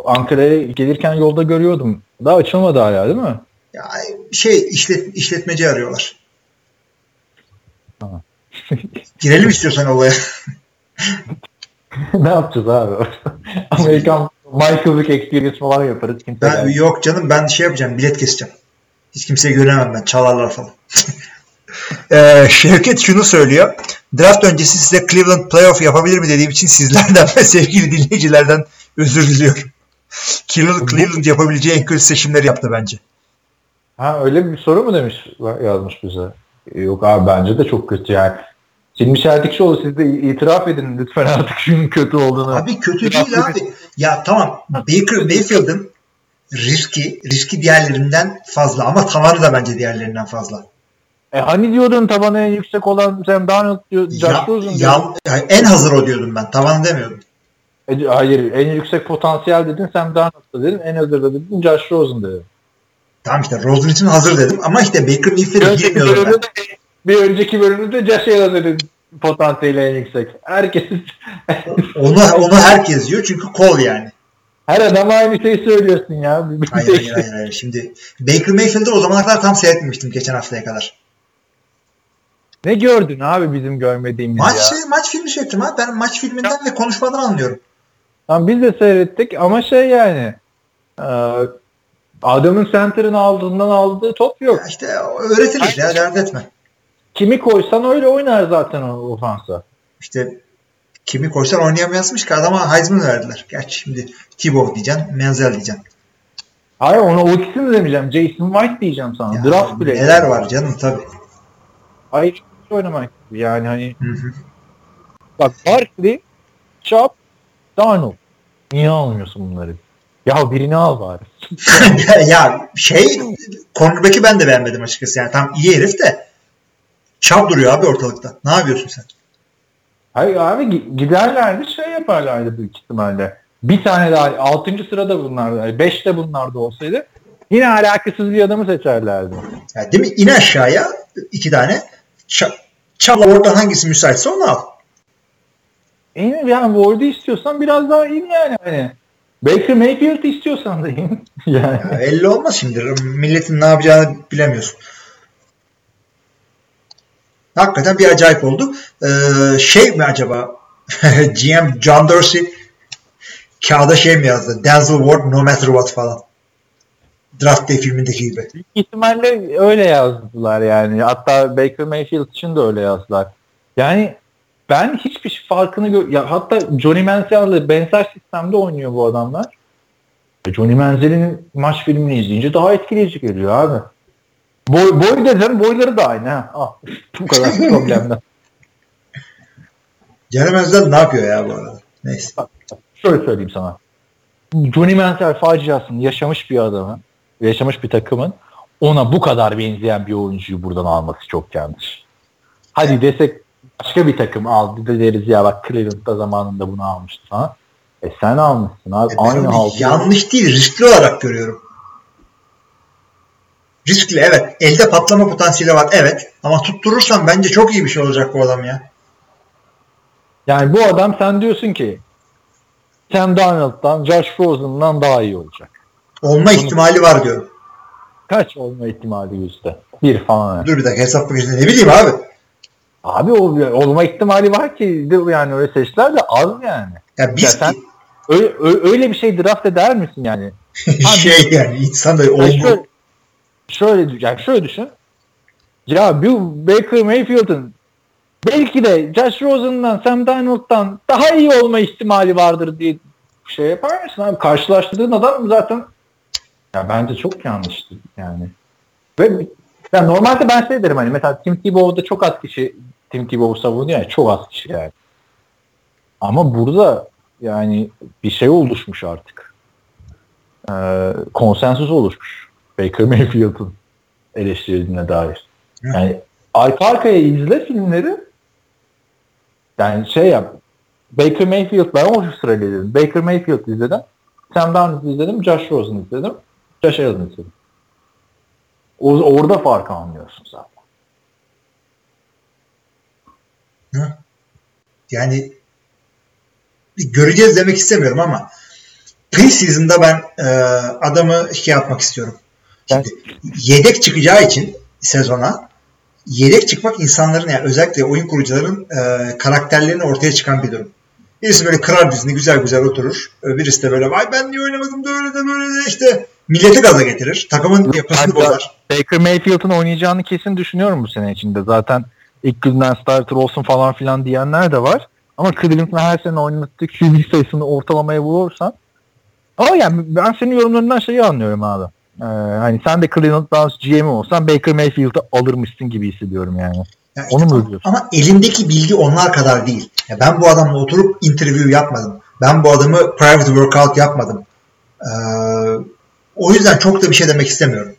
Ankara'ya gelirken yolda görüyordum. Daha açılmadı hala değil mi? Ya şey işlet, işletmeci arıyorlar. Girelim istiyorsan olaya. ne yapacağız abi? Amerikan Michael Vick Experience falan yaparız. Kimse Ben, gelmez. yok canım ben şey yapacağım bilet keseceğim. Hiç kimseyi göremem ben çalarlar falan. Ee, Şevket şunu söylüyor. Draft öncesi size Cleveland playoff yapabilir mi dediğim için sizlerden ve sevgili dinleyicilerden özür diliyorum. Cleveland, yapabileceği en kötü seçimleri yaptı bence. Ha öyle bir soru mu demiş yazmış bize? Yok abi bence de çok kötü yani. Silmiş Erdikçioğlu siz de itiraf edin lütfen artık şunun kötü olduğunu. Abi kötü değil abi. Ya tamam Baker Mayfield'ın riski, riski diğerlerinden fazla ama tavanı da bence diğerlerinden fazla. E hani diyordun tabanı en yüksek olan Sam Darnold diyor, Josh ya, ya en hazır o diyordum ben. Tavanı demiyordum. E, hayır en yüksek potansiyel dedin Sam Darnold dedin en hazır da dedin Josh Rosen dedin. Tamam işte Rosen için hazır dedim ama işte Baker Mayfield'e Önceki girmiyordum ben. bir önceki bölümde Josh Allen dedin potansiyeli en yüksek. Herkes Onu, onu herkes diyor çünkü kol yani. her adam aynı şeyi söylüyorsun ya. Hayır hayır hayır. hayır. Şimdi Baker Mayfield'ı o zamana kadar tam seyretmemiştim geçen haftaya kadar. Ne gördün abi bizim görmediğimiz Maç, ya? şey, maç filmi seyrettim abi. Ben maç filminden ve konuşmadan anlıyorum. Tamam biz de seyrettik ama şey yani e, adamın center'ın aldığından aldığı top yok. Ya işte öğretilir ya dert etme. Kimi koysan öyle oynar zaten o ofansa. İşte kimi koysan oynayamayazmış ki adama Heisman verdiler. Gerçi şimdi Thibaut diyeceksin, Menzel diyeceksin. Hayır ona o ikisini de demeyeceğim. Jason White diyeceğim sana. Ya, Draft bile. Neler var canım tabii. Hayır hiç oynamak. Yani hani Hı hı. bak Barkley, Chubb, Darnold. Niye almıyorsun bunları? Ya birini al bari. ya, şey cornerback'i ben de beğenmedim açıkçası. Yani tam iyi herif de çap duruyor abi ortalıkta. Ne yapıyorsun sen? Hayır abi gi- giderlerdi şey yaparlardı büyük ihtimalle. Bir tane daha 6. sırada bunlar, 5 de bunlar da olsaydı yine alakasız bir adamı seçerlerdi. Ya değil mi? İn aşağıya iki tane. Ç- Çapla oradan hangisi müsaitse onu al. İn yani Ward'u istiyorsan biraz daha in yani hani. Baker Mayfield istiyorsan da in. yani. Ya, 50 olmaz şimdi. Milletin ne yapacağını bilemiyorsun. Hakikaten bir acayip oldu. Ee, şey mi acaba GM John Dorsey kağıda şey mi yazdı? Denzel Ward no matter what falan. Draft Day filmindeki gibi. Büyük ihtimalle öyle yazdılar yani. Hatta Baker Mayfield için de öyle yazdılar. Yani ben hiçbir farkını gör ya hatta Johnny Manziel'le benzer sistemde oynuyor bu adamlar. E, Johnny Manziel'in maç filmini izleyince daha etkileyici geliyor abi. Boy, boy dedim boyları da aynı ha. Ah, bu kadar problemden. Cenemezler ne yapıyor ya bu arada? Neyse. Şöyle söyleyeyim sana. Johnny Manziel faciasını yaşamış bir adamın, yaşamış bir takımın ona bu kadar benzeyen bir oyuncuyu buradan alması çok yanlış. Hadi desek başka bir takım aldı da deriz ya bak Cleveland'da zamanında bunu almıştı falan. E sen almışsın abi. E Aynı halde. yanlış değil, riskli olarak görüyorum. Riskli evet. Elde patlama potansiyeli var evet. Ama tutturursan bence çok iyi bir şey olacak bu adam ya. Yani bu adam sen diyorsun ki Sam Darnold'dan, Josh Rosen'dan daha iyi olacak. Olma ihtimali var diyorum. Kaç olma ihtimali yüzde? Bir falan. yani. Dur bir dakika hesap makinesinde ne bileyim abi. Abi o olma ihtimali var ki yani öyle seçtiler de az yani. Ya biz Ya sen- Öyle, öyle bir şey draft eder misin yani? şey yani insan da olma. şöyle, şöyle, yani şöyle düşün. Ya bu Baker Mayfield'ın belki de Josh Rosen'dan, Sam Darnold'dan daha iyi olma ihtimali vardır diye şey yapar mısın abi? Karşılaştırdığın adam zaten ya bence çok yanlıştı yani. Ve ya normalde ben şey derim hani mesela Tim Tebow'da çok az kişi Tim Tebow savunuyor ya çok az kişi yani. Ama burada yani bir şey oluşmuş artık. Ee, konsensus oluşmuş. Baker Mayfield'ın eleştirildiğine dair. Yani arka arkaya izle filmleri yani şey yap Baker Mayfield ben o sırayla izledim. Baker Mayfield izledim. Sam Darnold izledim. Josh Rosen izledim. Josh Allen izledim. O, orada farkı anlıyorsun zaten. Yani göreceğiz demek istemiyorum ama preseason'da ben e, adamı şey yapmak istiyorum. Şimdi, yedek çıkacağı için sezona yedek çıkmak insanların yani özellikle oyun kurucuların e, karakterlerini ortaya çıkan bir durum. Birisi böyle kırar dizini güzel güzel oturur. Birisi de böyle vay ben niye oynamadım da öyle de böyle de işte milleti gaza getirir. Takımın yapısını bozar. Baker Mayfield'ın oynayacağını kesin düşünüyorum bu sene içinde. Zaten ilk günden starter olsun falan filan diyenler de var. Ama Cleveland'ın her sene oynattığı QB sayısını ortalamaya vurursan ama yani ben senin yorumlarından şeyi anlıyorum abi. Ee, hani sen de Cleveland Browns GM'i olsan Baker Mayfield'ı alırmışsın gibi hissediyorum yani. Ya işte Onu mu diyorsun? Ama elindeki bilgi onlar kadar değil. Ya ben bu adamla oturup interview yapmadım. Ben bu adamı private workout yapmadım. Ee, o yüzden çok da bir şey demek istemiyorum.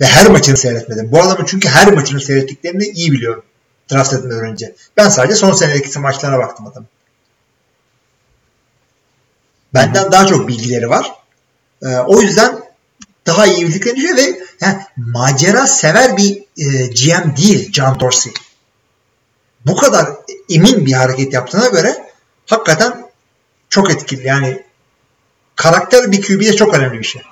Ve her maçını seyretmedim. Bu adamın çünkü her maçını seyrettiklerini iyi biliyorum. Draft etmeden önce. Ben sadece son senedeki maçlarına baktım adamın. Benden daha çok bilgileri var. Ee, o yüzden daha iyi bildiklerini düşünüyor ve yani macera sever bir e, GM değil John Dorsey. Bu kadar emin bir hareket yaptığına göre hakikaten çok etkili. Yani karakter bir QB'de çok önemli bir şey.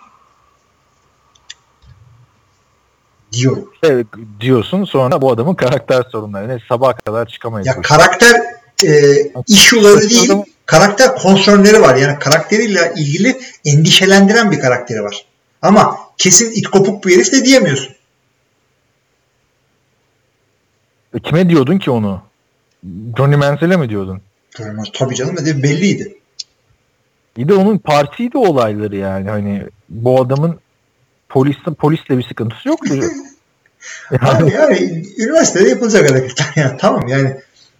Diyorum. Evet, diyorsun sonra bu adamın karakter sorunları. Ne sabaha kadar çıkamayız. Ya karakter e, issue'ları değil, karakter konsörleri var. Yani karakteriyle ilgili endişelendiren bir karakteri var. Ama kesin it kopuk bir herif de diyemiyorsun. E, Kime diyordun ki onu? Johnny Manziel'e mi diyordun? Tabii canım de belliydi. Bir de onun partiydi olayları yani. Hani bu adamın polisle, polisle bir sıkıntısı yoktu. yani, yani üniversitede yapılacak hareketler yani tamam yani.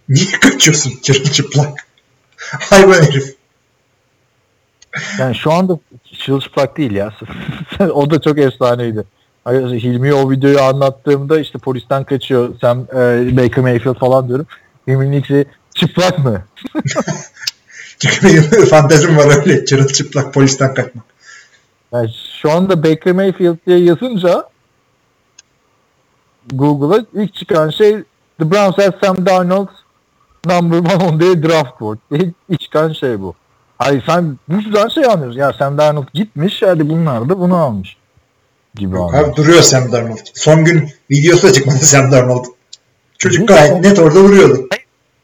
Niye kaçıyorsun çırılçıplak hayvan herif. Yani şu anda çırılçıplak değil ya. O da çok efsaneydi. Hilmi o videoyu anlattığımda işte polisten kaçıyor. Sam e, Baker Mayfield falan diyorum. Hilmi'nin ikisi çıplak mı? Çünkü benim fantezim var öyle. Çırılçıplak polisten kaçmak. Yani şu anda Baker Mayfield diye yazınca Google'a ilk çıkan şey The Browns have Sam Darnold number one on their draft board. İlk, ilk çıkan şey bu. Hayır sen bu yüzden şey anlıyorsun. Ya Sam Darnold gitmiş hadi bunlar da bunu almış. Gibi Abi duruyor Sam Darnold. Son gün videosu da çıkmadı Sam Darnold. Çocuk gayet net orada duruyordu.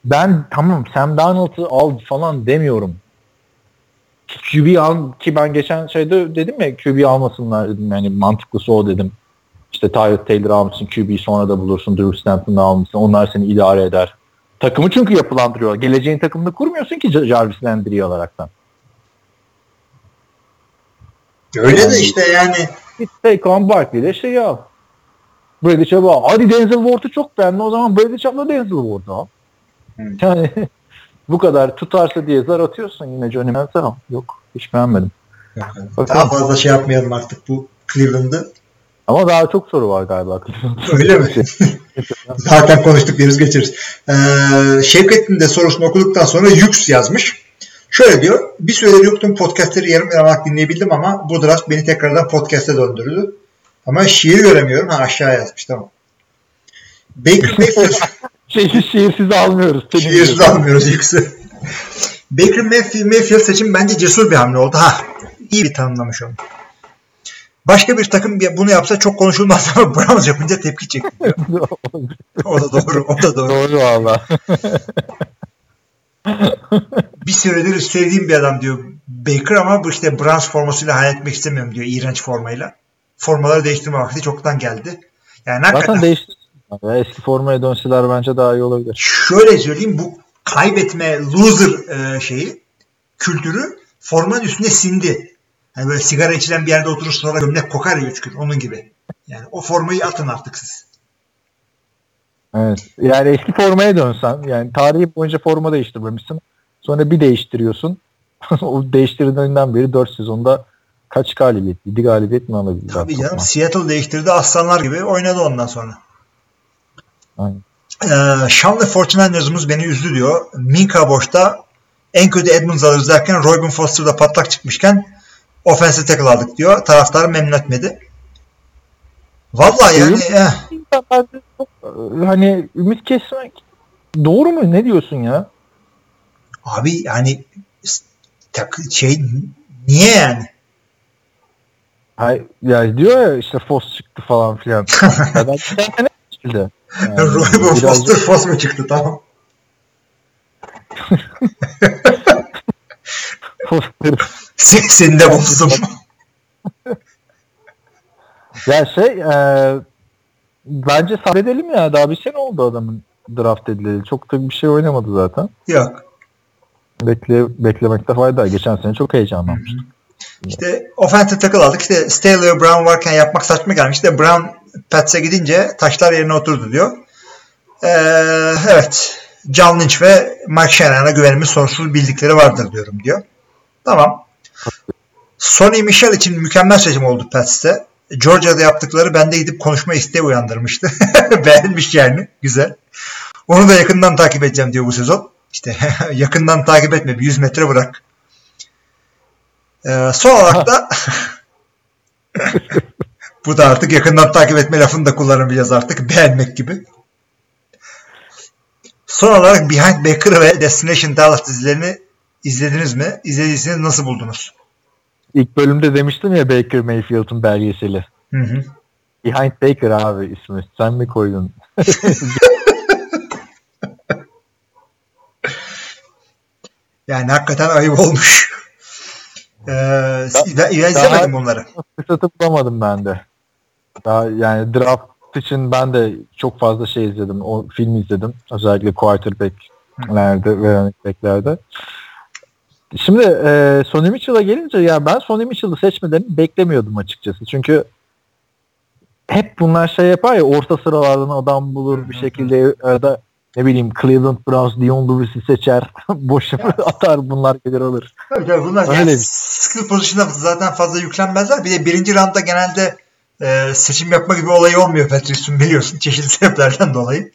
Ben tamam Sam Darnold'u al falan demiyorum. QB al ki ben geçen şeyde dedim ya QB almasınlar dedim yani mantıklısı o dedim. İşte Tyrod Taylor almışsın QB sonra da bulursun Drew Stanton'ı almışsın onlar seni idare eder. Takımı çünkü yapılandırıyor. Geleceğin takımını kurmuyorsun ki Jarvis Landry'i alaraktan. Öyle yani, de işte yani. Git Saquon Barkley'de şeyi al. Brady Chubb'ı al. Hadi Denzel Ward'u çok beğendi. O zaman Brady Chubb'la Denzel Ward'u al. Hmm. Yani bu kadar tutarsa diye zar atıyorsun yine Johnny Manziel. Yok hiç beğenmedim. Daha fazla şey yapmayalım artık bu Cleveland'ı. Ama daha çok soru var galiba. Öyle mi? Zaten konuştuk deriz geçeriz. Ee, Şevket'in de sorusunu okuduktan sonra Yüks yazmış. Şöyle diyor. Bir süredir yoktum podcastleri yarım yamalak dinleyebildim ama bu draft beni tekrardan podcast'e döndürdü. Ama şiir göremiyorum. Ha aşağı yazmış tamam. Baker Mayfield şey, şiirsiz almıyoruz. Şiirsiz almıyoruz Yüksü. Baker Mayfield, Mayfield seçim bence cesur bir hamle oldu. Ha iyi bir tanımlamış onu. Başka bir takım bunu yapsa çok konuşulmaz ama Browns yapınca tepki çekti. o da doğru. O da doğru. Doğru valla. bir süredir sevdiğim bir adam diyor Baker ama bu işte Browns formasıyla hayal etmek istemiyorum diyor iğrenç formayla. Formaları değiştirme vakti çoktan geldi. Yani Zaten hakikaten, değiştir. Eski formaya dönseler bence daha iyi olabilir. Şöyle söyleyeyim bu kaybetme loser e, şeyi kültürü formanın üstüne sindi. Hani böyle sigara içilen bir yerde oturursun sonra gömlek kokar ya üç gün. Onun gibi. Yani o formayı atın artık siz. Evet. Yani eski formaya dönsen yani tarihi boyunca forma değiştirmemişsin. Sonra bir değiştiriyorsun. o değiştirdiğinden beri 4 sezonda kaç galibiyet? 7 galibiyet mi alabildi? Tabii canım. Seattle değiştirdi. Aslanlar gibi oynadı ondan sonra. Aynen. Ee, Şanlı 49ers'ımız beni üzdü diyor. Minka boşta en kötü Edmonds alırız derken Robin Foster'da patlak çıkmışken offensive tackle aldık diyor. Taraftarı memnun etmedi. Vallahi yani eh. hani ümit kesmek doğru mu? Ne diyorsun ya? Abi yani şey niye yani? Hayır, ya diyor ya işte Fos çıktı falan filan. ya ben ne çıktı? Yani, Robin Foster Fos mu çıktı tamam. Seni de bozdum. ya şey e, bence sabredelim ya. Daha bir sene oldu adamın draft edileli. Çok da bir şey oynamadı zaten. Yok. Bekle, beklemekte fayda. Geçen sene çok heyecanlanmıştık. İşte offensive tackle aldık. İşte Staley Brown varken yapmak saçma gelmiş. İşte Brown Pats'e gidince taşlar yerine oturdu diyor. Ee, evet. John Lynch ve Mike Shanahan'a güvenimiz sonsuz bildikleri vardır diyorum diyor. Tamam. Sonny Michel için mükemmel seçim oldu Pats'te. Georgia'da yaptıkları bende gidip konuşma isteği uyandırmıştı. Beğenmiş yani. Güzel. Onu da yakından takip edeceğim diyor bu sezon. İşte yakından takip etme. Bir 100 metre bırak. Ee, son olarak da bu da artık yakından takip etme lafını da kullanamayacağız artık. Beğenmek gibi. Son olarak Behind Baker ve Destination Dallas dizilerini izlediniz mi? İzlediyseniz nasıl buldunuz? İlk bölümde demiştim ya Baker Mayfield'ın belgeseli. Hı hı. Behind Baker abi ismi. Sen mi koydun? Yani hakikaten ayıp olmuş. Ee, ben, ben izlemedim bunları. Fırsatı bulamadım ben de. Daha yani draft için ben de çok fazla şey izledim. O film izledim. Özellikle quarterbacklerde ve running back'lerde. Şimdi e, Sonny Mitchell'a gelince ya ben Sonny Mitchell'ı seçmeden beklemiyordum açıkçası. Çünkü hep bunlar şey yapar ya orta sıralardan adam bulur bir şekilde ya da ne bileyim Cleveland Browns Dion Lewis'i seçer. Boşuna atar bunlar gelir alır. Tabii tabii bunlar Öyle yani skill pozisyonda zaten fazla yüklenmezler. Bir de birinci roundda genelde e, seçim yapma gibi olayı olmuyor Patrice'un biliyorsun çeşitli sebeplerden dolayı.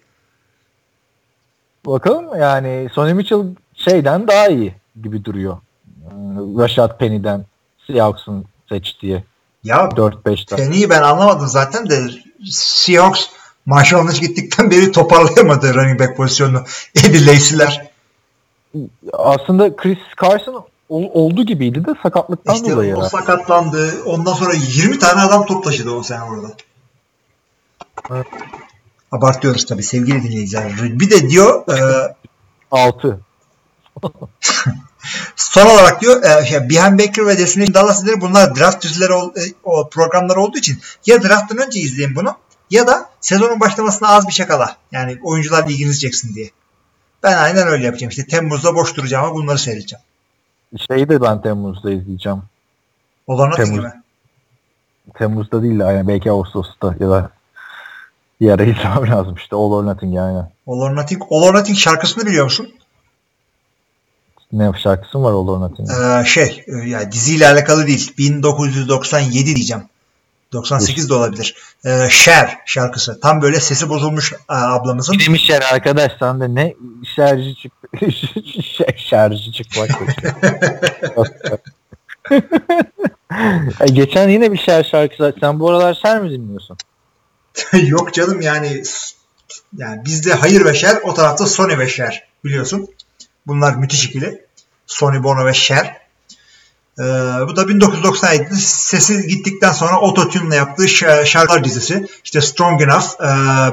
Bakalım yani Sonny Mitchell şeyden daha iyi gibi duruyor. Rashad Penny'den Seahawks'un seçtiği Ya 4-5'ten. Penny'i ben anlamadım zaten de Seahawks Marshall Lynch gittikten beri toparlayamadı running back pozisyonunu. Eddie Lacy'ler. Aslında Chris Carson ol- oldu gibiydi de sakatlıktan İşte dolayı. o herhalde. sakatlandı. Ondan sonra 20 tane adam top taşıdı o sene orada. Evet. Abartıyoruz tabii sevgili dinleyiciler. Bir de diyor e, 6. son olarak diyor e, şey, Behind Baker ve Destination Dallas'ları bunlar draft dizileri ol, e, o programlar olduğu için ya drafttan önce izleyin bunu ya da sezonun başlamasına az bir şey kala. Yani oyuncular ilginizi çeksin diye. Ben aynen öyle yapacağım. İşte Temmuz'da boş duracağım ama bunları seyredeceğim. Şeyi de ben Temmuz'da izleyeceğim. Olan Temmuz. gibi. Temmuz'da değil de yani belki Ağustos'ta ya da bir ara izlemem lazım işte All or Nothing yani. All or Nothing. All or Nothing şarkısını biliyor musun? Ne şarkısı var All or Nothing? Ee, şey e, yani diziyle alakalı değil. 1997 diyeceğim. 98 de olabilir. Ee, Cher şarkısı. Tam böyle sesi bozulmuş e, ablamızın. Demiş yer arkadaş sen de ne şarjı çık şarjı çıkmak. Ay, Geçen yine bir şer şarkısı. Sen bu aralar şer mi dinliyorsun? Yok canım yani yani bizde hayır ve şer o tarafta Sony ve Cher biliyorsun. Bunlar müthiş ikili. Sony Bono ve Cher. Ee, bu da 1997'de sesi gittikten sonra Autotune'la yaptığı şarkılar dizisi. İşte Strong Enough, e,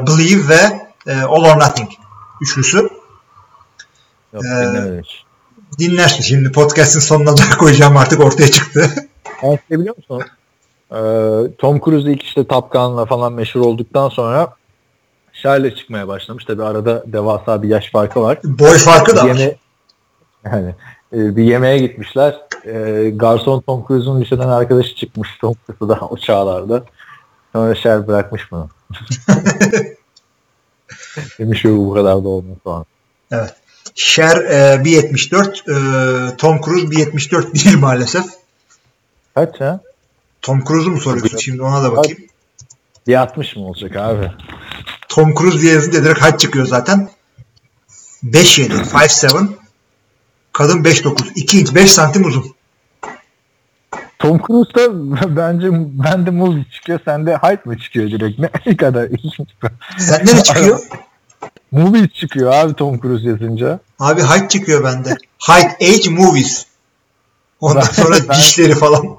Believe ve e, All or Nothing üçlüsü. Yok Ee, dinlemedim hiç. Dinlersin şimdi podcast'in sonuna da koyacağım artık ortaya çıktı. Sen şey biliyor musun? Ee, Tom Cruise ilk işte Top Gun'la falan meşhur olduktan sonra Şerle çıkmaya başlamış. Tabi arada devasa bir yaş farkı var. Boy farkı da var. Yeme yani e, bir yemeğe gitmişler. E, garson Tom Cruise'un liseden arkadaşı çıkmış Tom Cruise'u da o çağlarda. Sonra Şer bırakmış bunu. Demiş ki bu kadar da olmaz falan. Evet. Cher e, 1.74, e, Tom Cruise 1.74 değil maalesef. Kaç ha? Tom Cruise'u mu soruyorsun? Şimdi ona da bakayım. Bir 60 mı olacak abi? Tom Cruise diye yazınca direkt haç çıkıyor zaten. 5.7, 5.7. Kadın 5.9. 2 inç 5 santim uzun. Tom Cruise'da bence bende movie çıkıyor. Sende hype mı çıkıyor direkt? Ne kadar. Sende ne çıkıyor? movie çıkıyor abi Tom Cruise yazınca. Abi height çıkıyor bende. Height Age Movies. Ondan Ben- sonra ben- dişleri falan.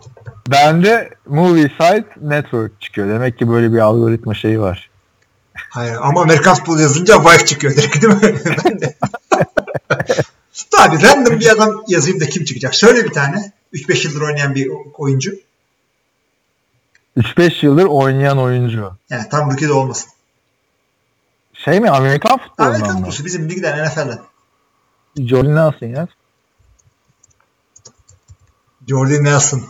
Bende movie site network çıkıyor. Demek ki böyle bir algoritma şeyi var. Hayır ama American Football yazınca wife çıkıyor direkt değil mi? Ben de. Abi random bir adam yazayım da kim çıkacak? Söyle bir tane. 3-5 yıldır oynayan bir oyuncu. 3-5 yıldır oynayan oyuncu. Yani tam rookie de olmasın. Şey mi Amerikan Amerikan futbolundan mı? futbolu bizim ligden NFL'den. Jordan Nelson ya. Jordan Nelson.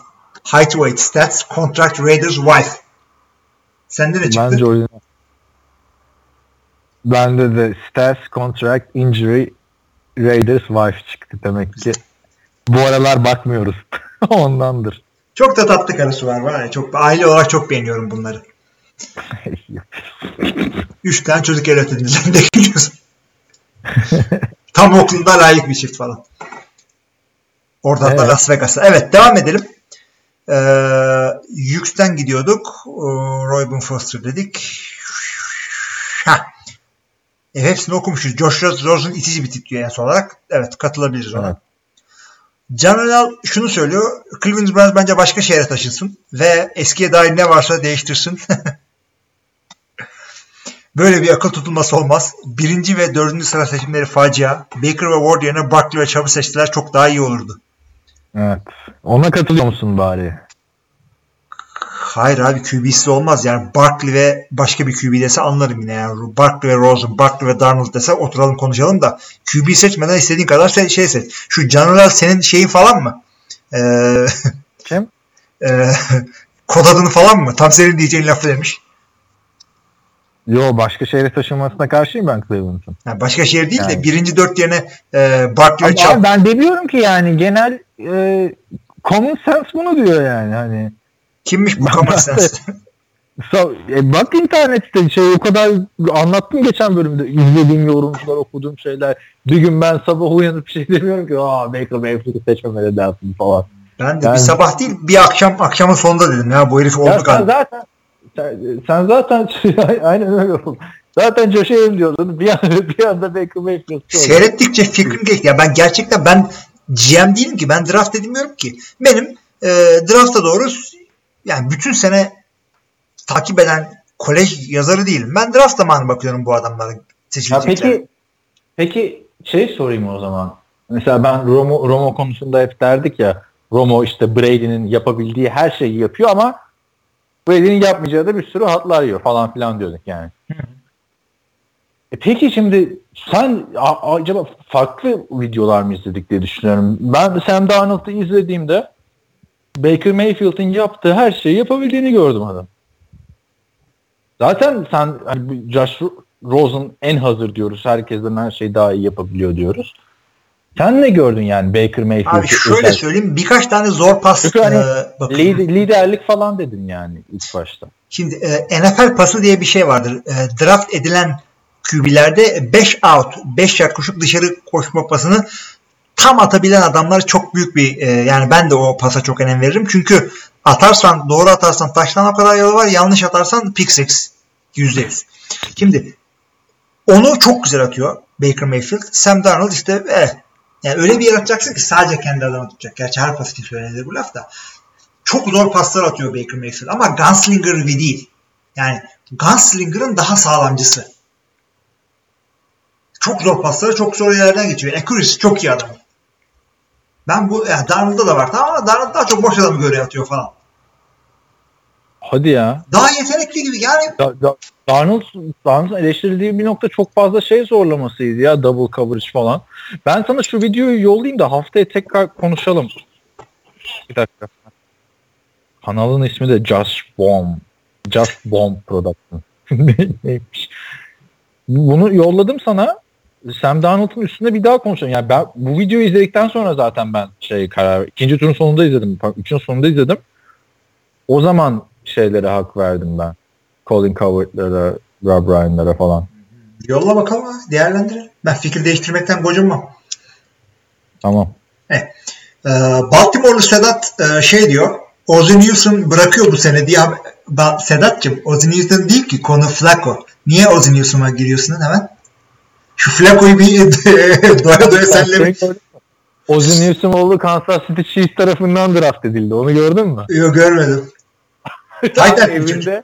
Height, weight, stats, contract, Raiders, wife. Sende ne çıktı? Ben Jordan Bende de stats, contract, injury, Raiders, wife çıktı demek ki. Bu aralar bakmıyoruz. Ondandır. Çok da tatlı karısı var var ya. Çok, aile olarak çok beğeniyorum bunları. Üç tane çocuk evlat edindiler de gülüyorsun. Tam okulunda layık bir çift falan. Oradan da Evet. Las Vegas'a. Evet devam edelim. Ee, Yüks'ten gidiyorduk. Ee, Roy Foster dedik. Heh. E, hepsini okumuşuz. Josh Rosen itici bir tip diyor en son olarak. Evet katılabiliriz ona. Evet. Can Önal şunu söylüyor. Cleveland Browns bence başka şehre taşınsın ve eskiye dair ne varsa değiştirsin. Böyle bir akıl tutulması olmaz. Birinci ve dördüncü sıra seçimleri facia. Baker ve Ward yerine Barkley ve Chubb'ı seçtiler. Çok daha iyi olurdu. Evet. Ona katılıyor musun bari? Hayır abi QB'siz olmaz. Yani Barkley ve başka bir QB dese anlarım yine. Yani Barkley ve Rosen, Barkley ve Darnold dese oturalım konuşalım da QB seçmeden istediğin kadar şey, şey seç. Şu General senin şeyin falan mı? Ee, Kim? e, kod adını falan mı? Tam senin diyeceğin lafı demiş. Yo başka şehre taşınmasına karşıyım ben Cleveland'ın. Yani başka şehir değil de Yani. birinci dört yerine e, Barkley ve Ama Chubb. ben demiyorum ki yani genel e, common sense bunu diyor yani hani. Kimmiş bu common sense? So, e, bak internette şey o kadar anlattım geçen bölümde izlediğim yorumcular okuduğum şeyler. Bir gün ben sabah uyanıp şey demiyorum ki aa Baker Mayfield'ı seçmemeli dersin falan. Ben de Yani- bir sabah değil bir akşam akşamın sonunda dedim ya bu herif oldu galiba. zaten sen, sen zaten aynen öyle oldu. Zaten Josh Allen diyordun. Bir anda, bir anda Baker Mayfield oldu. Seyrettikçe fikrim geçti. Ya ben gerçekten ben GM değilim ki. Ben draft edemiyorum ki. Benim e, drafta doğru yani bütün sene takip eden kolej yazarı değilim. Ben draft zamanı bakıyorum bu adamlara seçilecekler. peki peki şey sorayım o zaman. Mesela ben Romo, Romo konusunda hep derdik ya Romo işte Brady'nin yapabildiği her şeyi yapıyor ama Brady'nin yapmayacağı da bir sürü hatlar yiyor falan filan diyorduk yani. E peki şimdi sen a- acaba farklı videolar mı izledik diye düşünüyorum. Ben Sam Darnold'u izlediğimde Baker Mayfield'in yaptığı her şeyi yapabildiğini gördüm adam. Zaten sen hani Josh Rosen en hazır diyoruz. Herkesten her şeyi daha iyi yapabiliyor diyoruz. Sen ne gördün yani Baker Mayfield'ı? Abi şöyle özel- söyleyeyim birkaç tane zor pas Çünkü hani e. Lider- liderlik falan dedin yani ilk başta. Şimdi e, NFL pası diye bir şey vardır. E, draft edilen QB'lerde 5 out, 5 yard koşup dışarı koşma pasını tam atabilen adamlar çok büyük bir e, yani ben de o pasa çok önem veririm. Çünkü atarsan doğru atarsan taştan o kadar yolu var. Yanlış atarsan pick six. %100. Şimdi onu çok güzel atıyor Baker Mayfield. Sam Darnold işte eh, yani öyle bir yer atacaksın ki sadece kendi adamı tutacak. Gerçi her pas için söylenir bu laf da. Çok zor paslar atıyor Baker Mayfield ama Gunslinger gibi değil. Yani Gunslinger'ın daha sağlamcısı. Çok zor pasları çok zor yerlerden geçiyor. Accuracy çok iyi adam. Ben bu yani Darnold'da da var tamam ama Darnold daha çok boş adamı göre atıyor falan. Hadi ya. Daha yetenekli gibi yani Da, da, Darnold, Darnold'un eleştirildiği bir nokta çok fazla şey zorlamasıydı ya double coverage falan. Ben sana şu videoyu yollayayım da haftaya tekrar konuşalım. Bir dakika. Kanalın ismi de Just Bomb. Just Bomb Production. Ne- Neymiş? Bunu yolladım sana. Sam Darnold'un üstünde bir daha konuşalım. Yani ben bu videoyu izledikten sonra zaten ben şey karar ikinci turun sonunda izledim. Üçüncü sonunda izledim. O zaman şeylere hak verdim ben. Colin Coward'lara, Rob Ryan'lara falan. yolla bakalım ha, değerlendirelim. Ben fikir değiştirmekten gocunmam. Tamam. Ee, Baltimore'lu Sedat e, şey diyor. Ozzy Newsom bırakıyor bu sene diye. Sedat'cığım Ozzy Newsom değil ki konu Flacco. Niye Ozzy Newsom'a giriyorsun hemen? Şu Flacco'yu bir doya doya senle Ozzy Newsomoğlu Kansas City Chiefs tarafından draft edildi. Onu gördün mü? Yok görmedim. Tight? Evinde.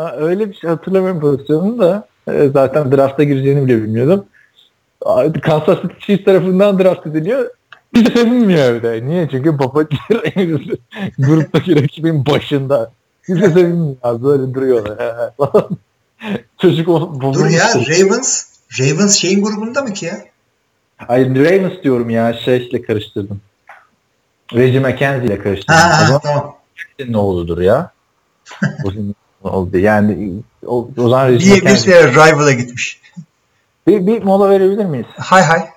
Ha, öyle bir şey hatırlamıyorum pozisyonunu da. E, Zaten drafta gireceğini bile bilmiyordum. Kansas City Chiefs tarafından draft ediliyor. Bir de sevinmiyor evde. Niye? Çünkü baba gruptaki rakibin başında. Kimse sevinmiyor. abi. Böyle duruyorlar. Çocuk o, Dur ya. Ravens. Ravens şeyin grubunda mı ki ya? Hayır Ravens diyorum ya. Şeyle karıştırdım. Reggie McKenzie ile karıştırdım. Ha, ha, Ama tamam. ne oğludur ya. Oldu. Yani o, o zaman Reggie Bir, bir sene Rival'a gitmiş. Bir, bir mola verebilir miyiz? Hay hay.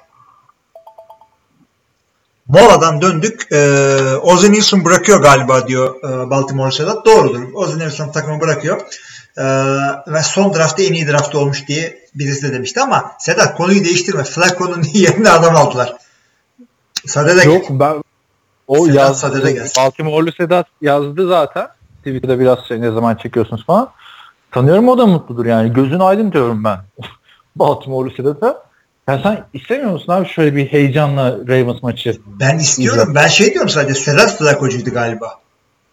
Moladan döndük. Ee, Ozzy Newsom bırakıyor galiba diyor e, Baltimore Sedat. Doğrudur. Ozzy Newsom takımı bırakıyor. Ee, ve son draftta en iyi draft olmuş diye birisi de demişti ama Sedat konuyu değiştirme. Flacco'nun yerine adam aldılar. Sadede Yok ben o Sedat yaz, Sade'de gelsin. Baltimore'lu Sedat yazdı zaten. Twitter'da biraz şey ne zaman çekiyorsunuz falan. Tanıyorum o da mutludur yani. Gözün aydın diyorum ben. Baltimore'lu Sedat'a. Ya sen istemiyor musun abi şöyle bir heyecanla Ravens maçı? Ben istiyorum. Ben şey diyorum sadece Sedat Flacco'cuydu galiba.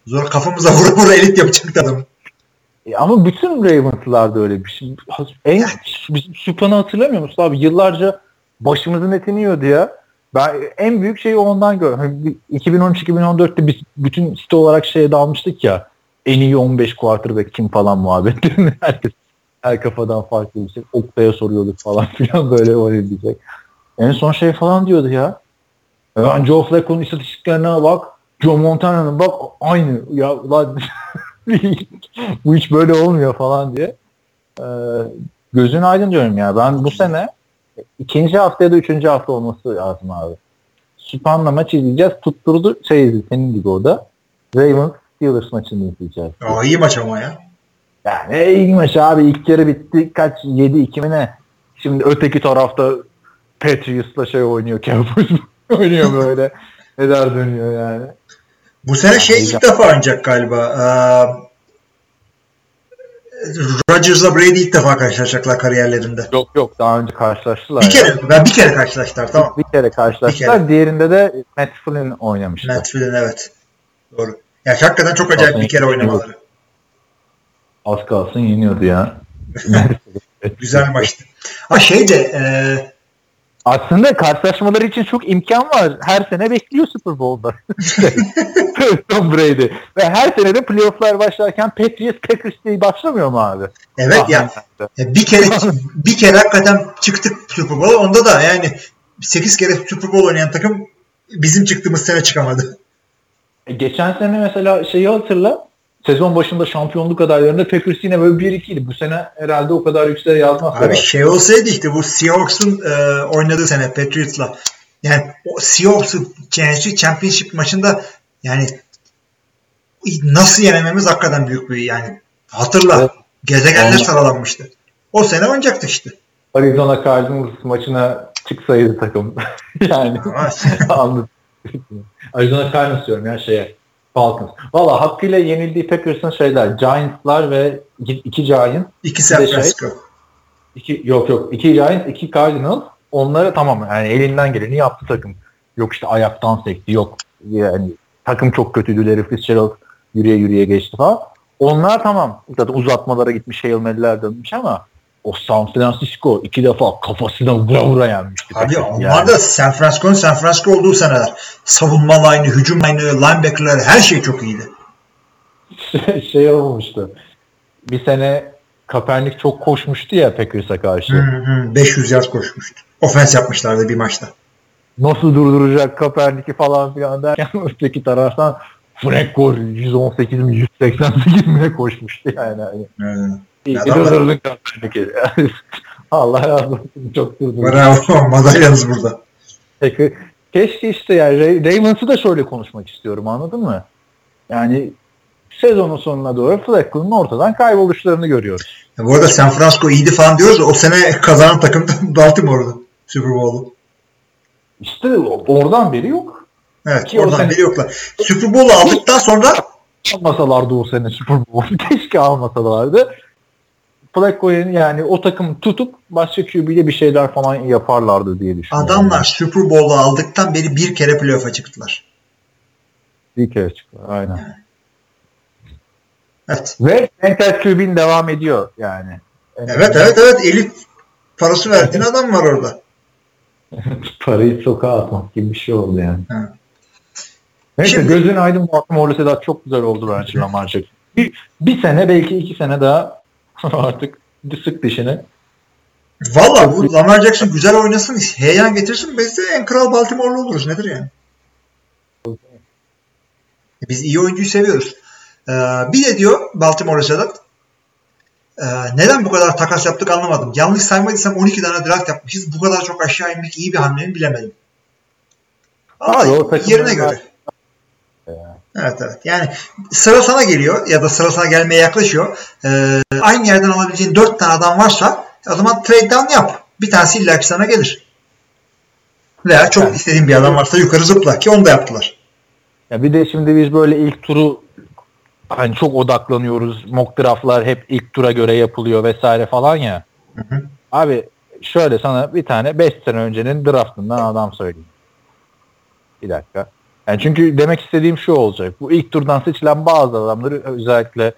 Zor kafamıza vura vura elit yapacaktı adam. E, ama bütün Ravens'lar da öyle bir şey. En, bizim Süpan'ı hatırlamıyor musun abi? Yıllarca başımızın etini yiyordu ya. Ben en büyük şeyi ondan gördüm. 2013-2014'te hani biz bütün site olarak şeye dalmıştık ya. En iyi 15 quarterback kim falan muhabbetlerini herkes her kafadan farklı bir şey. Oktay'a soruyorduk falan filan böyle öyle diyecek. En son şey falan diyordu ya. Yani Joe Flacco'nun istatistiklerine bak. Joe Montana'nın bak aynı. Ya lan bu hiç böyle olmuyor falan diye. Ee, gözün aydın diyorum ya. Ben bu sene ikinci hafta ya da üçüncü hafta olması lazım abi. Süpan'la maç izleyeceğiz. Tutturdu şey senin gibi orada. Ravens Steelers maçını izleyeceğiz. Aa, iyi maç ama ya. Yani iyi maç abi. İlk yarı bitti. Kaç? 7-2 mi ne? Şimdi öteki tarafta Patriots'la şey oynuyor. Cowboys oynuyor böyle. Neler dönüyor yani. Bu sene şey ilk defa oynayacak galiba. Ee, Rodgers'la Brady ilk defa karşılaşacaklar kariyerlerinde. Yok yok daha önce karşılaştılar. Bir kere ben bir kere karşılaştılar tamam. Bir kere karşılaştılar. Bir kere. Diğerinde de Matt Flynn oynamıştı. Matt Flynn evet. Doğru. Ya hakikaten çok acayip bir kere oynamaları. Az kalsın yeniyordu ya. Güzel maçtı. Ha şey de e, aslında karşılaşmaları için çok imkan var. Her sene bekliyor Super Bowl'da. Tom Brady. Ve her sene de playofflar başlarken Patriots Packers diye başlamıyor mu abi? Evet ah, ya. Yani. Bir kere bir kere hakikaten çıktık Super Bowl'a. Onda da yani 8 kere Super Bowl oynayan takım bizim çıktığımız sene çıkamadı. E, geçen sene mesela şeyi hatırla sezon başında şampiyonluk adaylarında Packers yine böyle 1-2 idi. Bu sene herhalde o kadar yükseğe yazmaz. Abi şey olsaydı işte bu Seahawks'un e, oynadığı sene Patriots'la yani o Seahawks'un Championship maçında yani nasıl yenememiz hakikaten büyük bir yani hatırla evet. gezegenler Ondan... sıralanmıştı. O sene oynayacaktı işte. Arizona Cardinals maçına çıksaydı takım. yani anladım. Arizona Cardinals diyorum ya şeye Falcons. Valla hakkıyla yenildiği Packers'ın şeyler Giants'lar ve iki Giants. İki San Francisco. Şey, iki, yok yok. iki Giants, iki Cardinals. Onları tamam yani elinden geleni yaptı takım. Yok işte ayaktan sekti. Yok yani takım çok kötüydü. Larry Fitzgerald yürüye yürüye geçti falan. Onlar tamam. Zaten uzatmalara gitmiş, Hail Mary'ler dönmüş ama o San Francisco iki defa kafasına vura vura yenmişti. Abi onlar yani. da San Francisco'nun San Francisco olduğu seneler. Savunma line'ı, hücum line'ı, linebacker'ları her şey çok iyiydi. şey olmuştu. Bir sene Kaepernick çok koşmuştu ya Packers'a karşı. Hı hı, 500 yard koşmuştu. Ofens yapmışlardı bir maçta. Nasıl durduracak Kaepernick'i falan filan derken öteki taraftan Frank Gore 118 mi 188 mi koşmuştu yani. yani. İyi ki Kaepernick'i. Allah razı olsun. Çok durdurdun. Bravo. Madalyanız burada. Peki. Keşke işte yani Ravens'ı da şöyle konuşmak istiyorum anladın mı? Yani sezonun sonuna doğru Flacco'nun ortadan kayboluşlarını görüyoruz. Ya bu arada San Francisco iyiydi falan diyoruz o sene kazanan takım Baltimore'du Super Bowl'u. İşte oradan beri yok. Evet Ki oradan sene... beri yoklar. Super Bowl'u aldıktan sonra almasalardı o sene Super Bowl'u. Keşke almasalardı. Flacco'yu yani o takım tutup başka QB ile bir şeyler falan yaparlardı diye düşünüyorum. Adamlar Super Bowl'u aldıktan beri bir kere playoff'a çıktılar. Bir kere çıktılar aynen. Evet. Ve Mental QB'in devam ediyor yani. Evet evet evet elit parası verdiğin adam var orada. Parayı sokağa atmak gibi bir şey oldu yani. Ha. Neyse Şimdi, gözün aydın Baltimore Sedat çok güzel oldu bence Lamar Bir, bir sene belki iki sene daha Artık sık dişini. Valla bu Lamar Jackson güzel oynasın, heyecan getirsin. Biz de en kral Baltimore'lu oluruz. Nedir yani? Biz iyi oyuncuyu seviyoruz. Ee, bir de diyor Baltimore Sedat ee, neden bu kadar takas yaptık anlamadım. Yanlış saymadıysam 12 tane draft yapmışız. Bu kadar çok aşağı inmek iyi bir hamle mi bilemedim. Ama yerine göre. Evet evet. Yani sıra sana geliyor ya da sıra sana gelmeye yaklaşıyor. Ee, aynı yerden alabileceğin dört tane adam varsa o zaman trade down yap. Bir tanesi illa sana gelir. Veya çok evet. istediğin bir adam varsa yukarı zıpla ki onu da yaptılar. Ya bir de şimdi biz böyle ilk turu hani çok odaklanıyoruz. Mock draftlar hep ilk tura göre yapılıyor vesaire falan ya. Hı hı. Abi şöyle sana bir tane 5 sene öncenin draftından adam söyleyeyim. Bir dakika. Yani çünkü demek istediğim şu olacak. Bu ilk turdan seçilen bazı adamları özellikle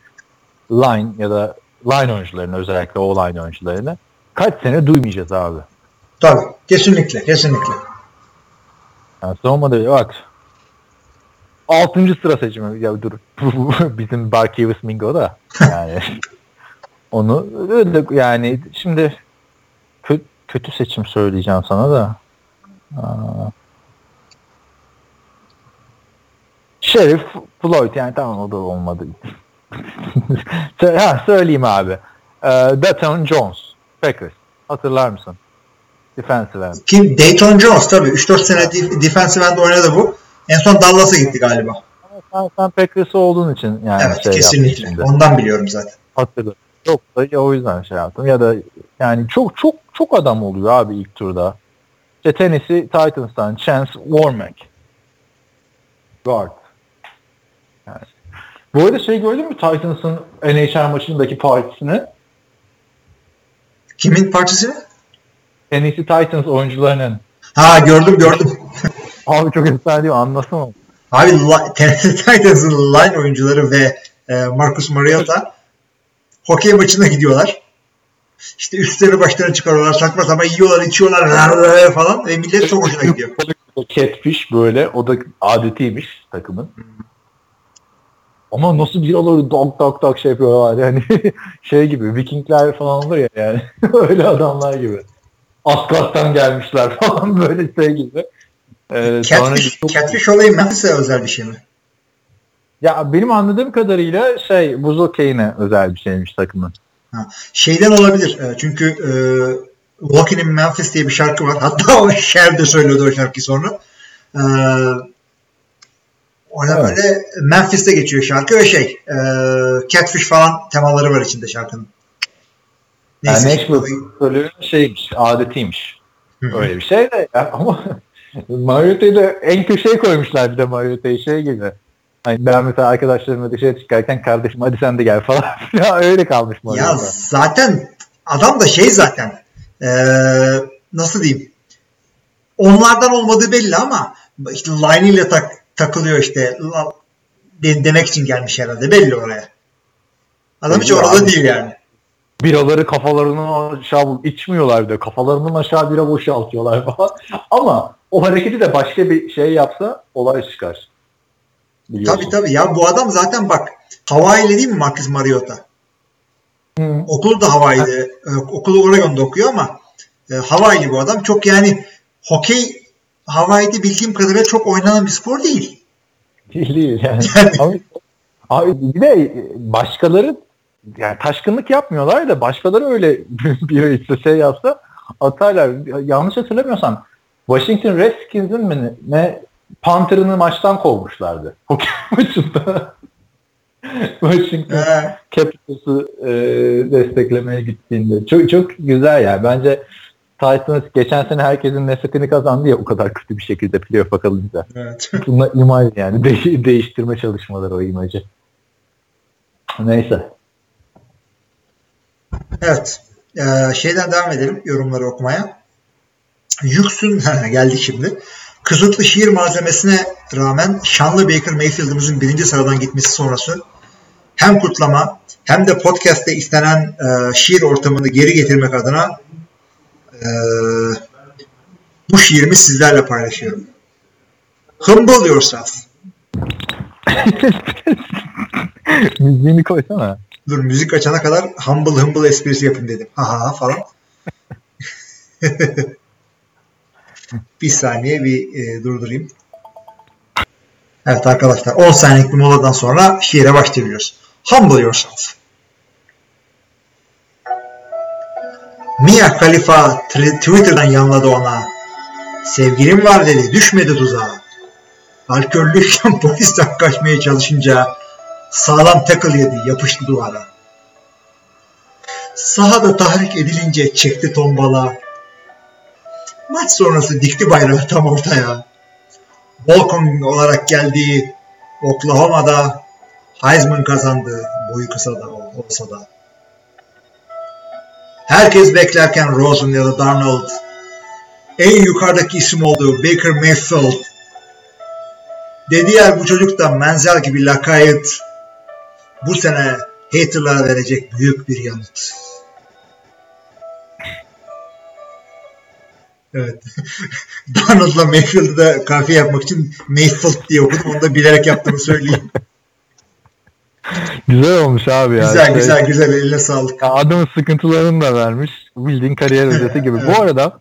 line ya da line oyuncularını özellikle o line oyuncularını kaç sene duymayacağız abi. Tabii. Kesinlikle. Kesinlikle. Yani savunmada bak 6. sıra seçimi ya dur bizim Barkevius Mingo da yani onu öyle yani şimdi kötü, kötü seçim söyleyeceğim sana da Aa. Sheriff Floyd yani tamam o da olmadı. ha, söyleyeyim abi. Ee, Dayton Jones Packers. Hatırlar mısın? Defensive end. Kim? Dayton Jones tabii. 3-4 sene defensive end oynadı bu. En son Dallas'a gitti galiba. Sen, sen Packers olduğun için yani evet şey kesinlikle. Ondan biliyorum zaten. Hatırladım. Çok da o yüzden şey yaptım. Ya da yani çok çok çok adam oluyor abi ilk turda. İşte Tennessee Titans'tan Chance Warmack. Guard. Bu arada şey gördün mü Titans'ın NHL maçındaki partisini? Kimin partisini? Tennessee Titans oyuncularının. Ha gördüm gördüm. Abi çok efsane mi? Anlasana. Abi Tennessee Titans'ın line oyuncuları ve e, Marcus Mariota hokey maçına gidiyorlar. İşte üstleri başlarına çıkarıyorlar. Saçma sapan yiyorlar, içiyorlar falan ve millet çok hoşuna gidiyor. Catfish böyle o da adetiymiş takımın. Ama nasıl bir olur dog dog dog şey yapıyorlar yani şey gibi Vikingler falan olur ya yani öyle adamlar gibi. Asgard'dan gelmişler falan böyle şey gibi. Ee, Catfish, catfish olayı Memphis'e özel bir şey mi? ya benim anladığım kadarıyla şey buz okeyine özel bir şeymiş takımın. Ha, Şeyden olabilir. E, Çünkü e, Walking in Memphis diye bir şarkı var. Hatta o Cher de söylüyordu o şarkıyı sonra. E, Orada Evet. böyle Memphis'te geçiyor şarkı ve şey e, Catfish falan temaları var içinde şarkının. Yani Neyse. Nashville usulü şeymiş, adetiymiş. Öyle bir şey de ya, ama Mariota'yı da en köşeye koymuşlar bir de Mariota'yı şey gibi. Hani ben mesela arkadaşlarımla dışarı çıkarken kardeşim hadi sen de gel falan. ya öyle kalmış Ya Mariota. zaten adam da şey zaten e, nasıl diyeyim onlardan olmadığı belli ama işte line ile tak, takılıyor işte demek için gelmiş herhalde belli oraya. Adam hiç orada değil yani. Biraları kafalarının aşağı içmiyorlar bir de. Kafalarının aşağı bira boşaltıyorlar falan. Ama o hareketi de başka bir şey yapsa olay çıkar. Biliyorsun. Tabii tabii ya bu adam zaten bak Hawaii'li değil mi Marcus Mariota? Hı. Okulu da Hawaii'de, e, okulu Oregon'da okuyor ama e, Hawaii'li bu adam. Çok yani hokey Hawaii'de bildiğim kadarıyla çok oynanan bir spor değil. Değil değil yani. abi, abi bir de başkaları yani taşkınlık yapmıyorlar da başkaları öyle bir işte şey yapsa atarlar. Yanlış hatırlamıyorsam Washington Redskins'in mi ne, Panther'ını maçtan kovmuşlardı. Hokey maçında. Washington Capitals'ı e, desteklemeye gittiğinde. Çok çok güzel ya. Bence Titans geçen sene herkesin nefretini kazandı ya o kadar kötü bir şekilde playoff'a kalınca. evet. Bunlar imaj yani. De- değiştirme çalışmaları o imajı. Neyse. Evet. Ee, şeyden devam edelim yorumları okumaya. Yüksün geldik şimdi. Kısıtlı şiir malzemesine rağmen şanlı Baker Mayfield'ımızın birinci sıradan gitmesi sonrası hem kutlama hem de podcast'te istenen e, şiir ortamını geri getirmek adına e, bu şiirimi sizlerle paylaşıyorum. Humble yourself. Müziğini koysana. Dur müzik açana kadar humble humble esprisi yapın dedim. Ha ha falan. bir saniye bir e, durdurayım. Evet arkadaşlar 10 saniyelik bir moladan sonra şiire başlayabiliyoruz. Humble yourself. Mia Khalifa Twitter'dan yanladı ona. Sevgilim var dedi düşmedi tuzağa. Alkollüyken polisten kaçmaya çalışınca sağlam tackle yedi yapıştı duvara. Sahada tahrik edilince çekti tombala. Maç sonrası dikti bayrağı tam ortaya. Volkan olarak geldiği Oklahoma'da Heisman kazandı boyu kısa da ol- olsa da. Herkes beklerken Rosen ya da Darnold en yukarıdaki isim oldu Baker Mayfield. Dediler bu çocuk da Menzel gibi lakayt. Bu sene haterlara verecek büyük bir yanıt. Evet. Donald'la Mayfield'ı da kafiye yapmak için Mayfield diye okudum. Onu da bilerek yaptığımı söyleyeyim. Güzel olmuş abi ya. güzel Şey, güzel güzel. Eline sağlık. adamın sıkıntılarını da vermiş. Bildiğin kariyer özeti gibi. Bu arada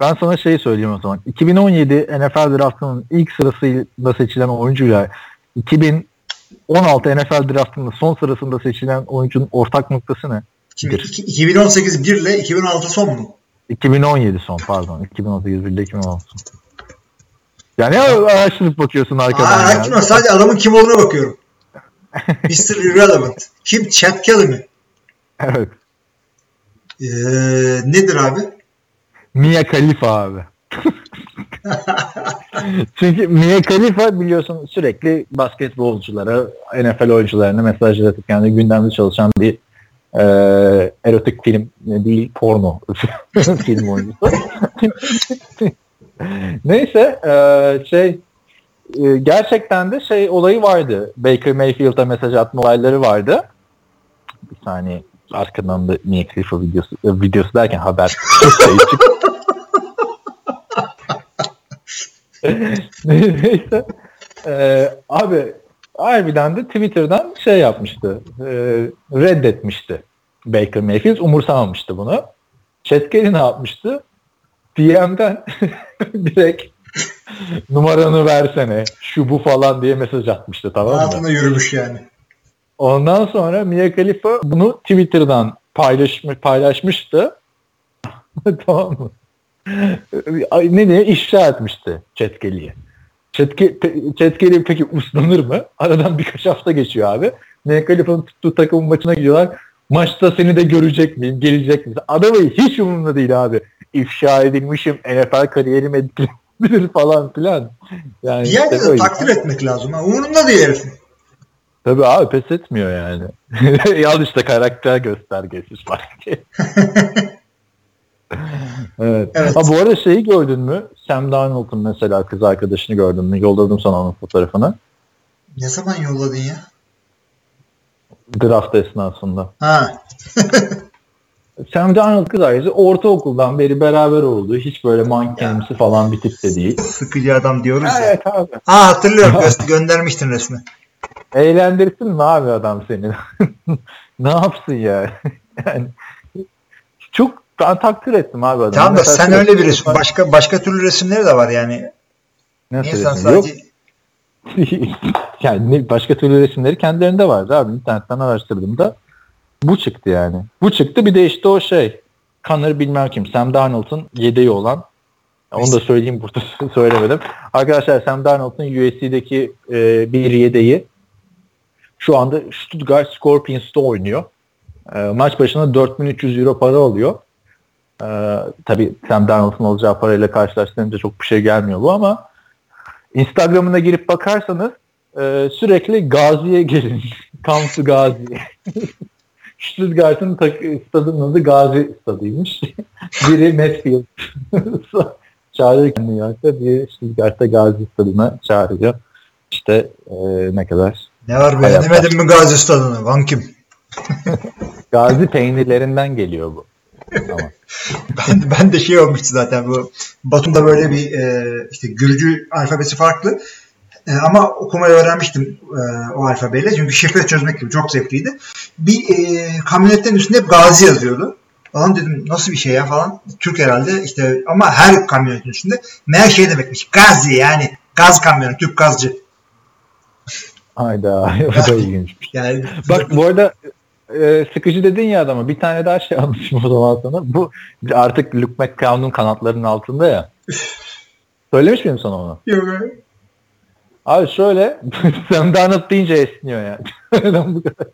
ben sana şeyi söyleyeyim o zaman. 2017 NFL draftının ilk sırasında seçilen oyuncuyla 2016 NFL draftının son sırasında seçilen oyuncunun ortak noktası ne? Şimdi iki- 2018 1 ile 2016 son mu? 2017 son pardon. 2018 bir de 2016 son. Yani araştırıp bakıyorsun arkadan. Aa, ya. Sadece adamın kim olduğuna bakıyorum. Mr. Irrelevant. Kim? Chad Kelly mi? Evet. Ee, nedir abi? Mia Khalifa abi. Çünkü Mia Khalifa biliyorsun sürekli basketbolculara, NFL oyuncularına mesaj atıp yani gündemde çalışan bir e, erotik film değil porno film oyuncusu. Neyse e, şey e, gerçekten de şey olayı vardı. Baker Mayfield'a mesaj atma olayları vardı. Bir saniye arkadan da Mia Khalifa videosu, e, videosu derken haber şey. Neyse. Ee, abi harbiden de Twitter'dan şey yapmıştı. e, reddetmişti. Baker Mayfield umursamamıştı bunu. Kelly ne yapmıştı? DM'den direkt numaranı versene şu bu falan diye mesaj atmıştı tamam mı? Hayatında yürümüş yani. Ondan sonra Mia Khalifa bunu Twitter'dan paylaşmış, paylaşmıştı. tamam mı? Ne diye ifşa etmişti Çetkeli'ye. Çetke, Çetkeli peki uslanır mı? Aradan birkaç hafta geçiyor abi. Mia Khalifa'nın tuttuğu takımın maçına gidiyorlar. Maçta seni de görecek miyim? Gelecek misin? Adamı hiç umurunda değil abi. İfşa edilmişim. NFL kariyerim etkilenebilir falan filan. Yani Bir yerde işte de takdir etmek lazım. Ha. Umurunda değil herifin. Tabii abi pes etmiyor yani. Al işte karakter göstergesi sanki. evet. Evet. Ha, bu arada şeyi gördün mü? Sam Darnold'un mesela kız arkadaşını gördün mü? Yolladım sana onun fotoğrafını. Ne zaman yolladın ya? Draft esnasında. Ha. Sam Darnold kız arkadaşı ortaokuldan beri beraber oldu. Hiç böyle mankenimsi falan bir tip de değil. Sıkıcı adam diyoruz ya. Evet abi. Ha hatırlıyorum. Gö- göndermiştin resmi. Eğlendirsin mi abi adam seni? ne yapsın ya? yani çok ben takdir ettim abi adamı. Tamam da Mesela sen öyle bir resim. Başka başka türlü resimleri de var yani. Nasıl sen resim? Yok. sadece yani başka türlü resimleri kendilerinde vardı abi. İnternetten araştırdığımda bu çıktı yani. Bu çıktı bir de işte o şey Connor bilmem kim. Sam Darnold'un yedeği olan onu da söyleyeyim burada söylemedim. Arkadaşlar Sam Darnold'un USC'deki e, bir yedeği şu anda Stuttgart Scorpions'ta oynuyor. E, maç başına 4300 euro para alıyor. E, tabii Sam Darnold'un alacağı parayla karşılaştırınca çok bir şey gelmiyor bu ama Instagram'ına girip bakarsanız e, sürekli Gazi'ye gelin. To Gazi. Stuttgart'ın stadının adı Gazi stadıymış. Biri Metfield çağırırken New York'ta bir Stuttgart'ta Gazi stadına çağırıyor. İşte e, ne kadar ne var beğenemedin mi Gazi Stadı'nı? Van kim? Gazi peynirlerinden geliyor bu. Tamam. Ben, ben de şey olmuştu zaten bu Batum'da böyle bir e, işte Gürcü alfabesi farklı. E, ama okumayı öğrenmiştim e, o alfabeyle. Çünkü şifre çözmek gibi çok zevkliydi. Bir e, kamyonetten üstünde hep Gazi yazıyordu. Falan dedim nasıl bir şey ya falan. Türk herhalde işte ama her kamyonetin üstünde meğer şey demekmiş. Gazi yani gaz kamyonu, Türk gazcı. Hayda. O da ilginçmiş. Yani Bak bu arada e, sıkıcı dedin ya adama bir tane daha şey anlatayım o zaman sana. Bu artık Luke McCown'un kanatlarının altında ya. Söylemiş miyim sana onu? Yok, Abi şöyle Sam Darnold deyince esniyor ya. Neden bu kadar?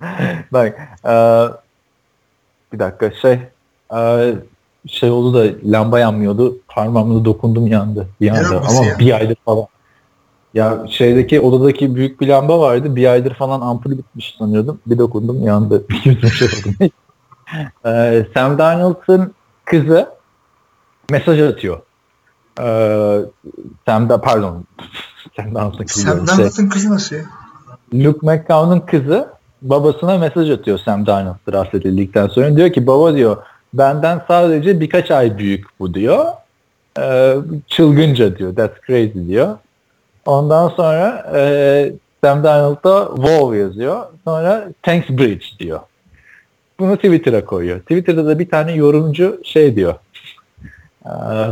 Bak e, bir dakika şey e, şey oldu da lamba yanmıyordu. Parmağımla dokundum yandı bir anda ama ya? bir aydır falan. Ya şeydeki odadaki büyük bir lamba vardı. Bir aydır falan ampulü bitmiş sanıyordum. Bir dokundum yandı. Yüzüm şey oldu. Ee, Sam Darnold'un kızı mesaj atıyor. Ee, Sam da pardon. Sam Darnold'un kızı. Sam. Şey, Darnold'un kızı nasıl ya? Luke McCown'un kızı babasına mesaj atıyor Sam Darnold draft edildikten sonra. Diyor ki baba diyor benden sadece birkaç ay büyük bu diyor. Ee, çılgınca diyor. That's crazy diyor. Ondan sonra e, Sam Darnold da wow yazıyor. Sonra thanks bridge diyor. Bunu Twitter'a koyuyor. Twitter'da da bir tane yorumcu şey diyor. Ee,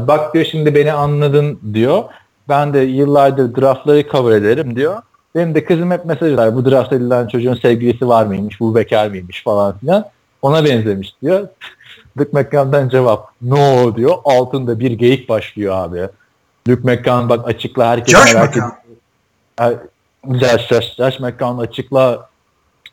bak diyor şimdi beni anladın diyor. Ben de yıllardır draftları cover ederim diyor. Benim de kızım hep mesaj atar. Bu draft edilen çocuğun sevgilisi var mıymış, bu bekar mıymış falan filan. Ona benzemiş diyor. Luke McCann'dan cevap no diyor. Altında bir geyik başlıyor abi. Luke McCann bak açıkla herkes Josh merak ediyor. Josh, Josh, Josh McCown açıkla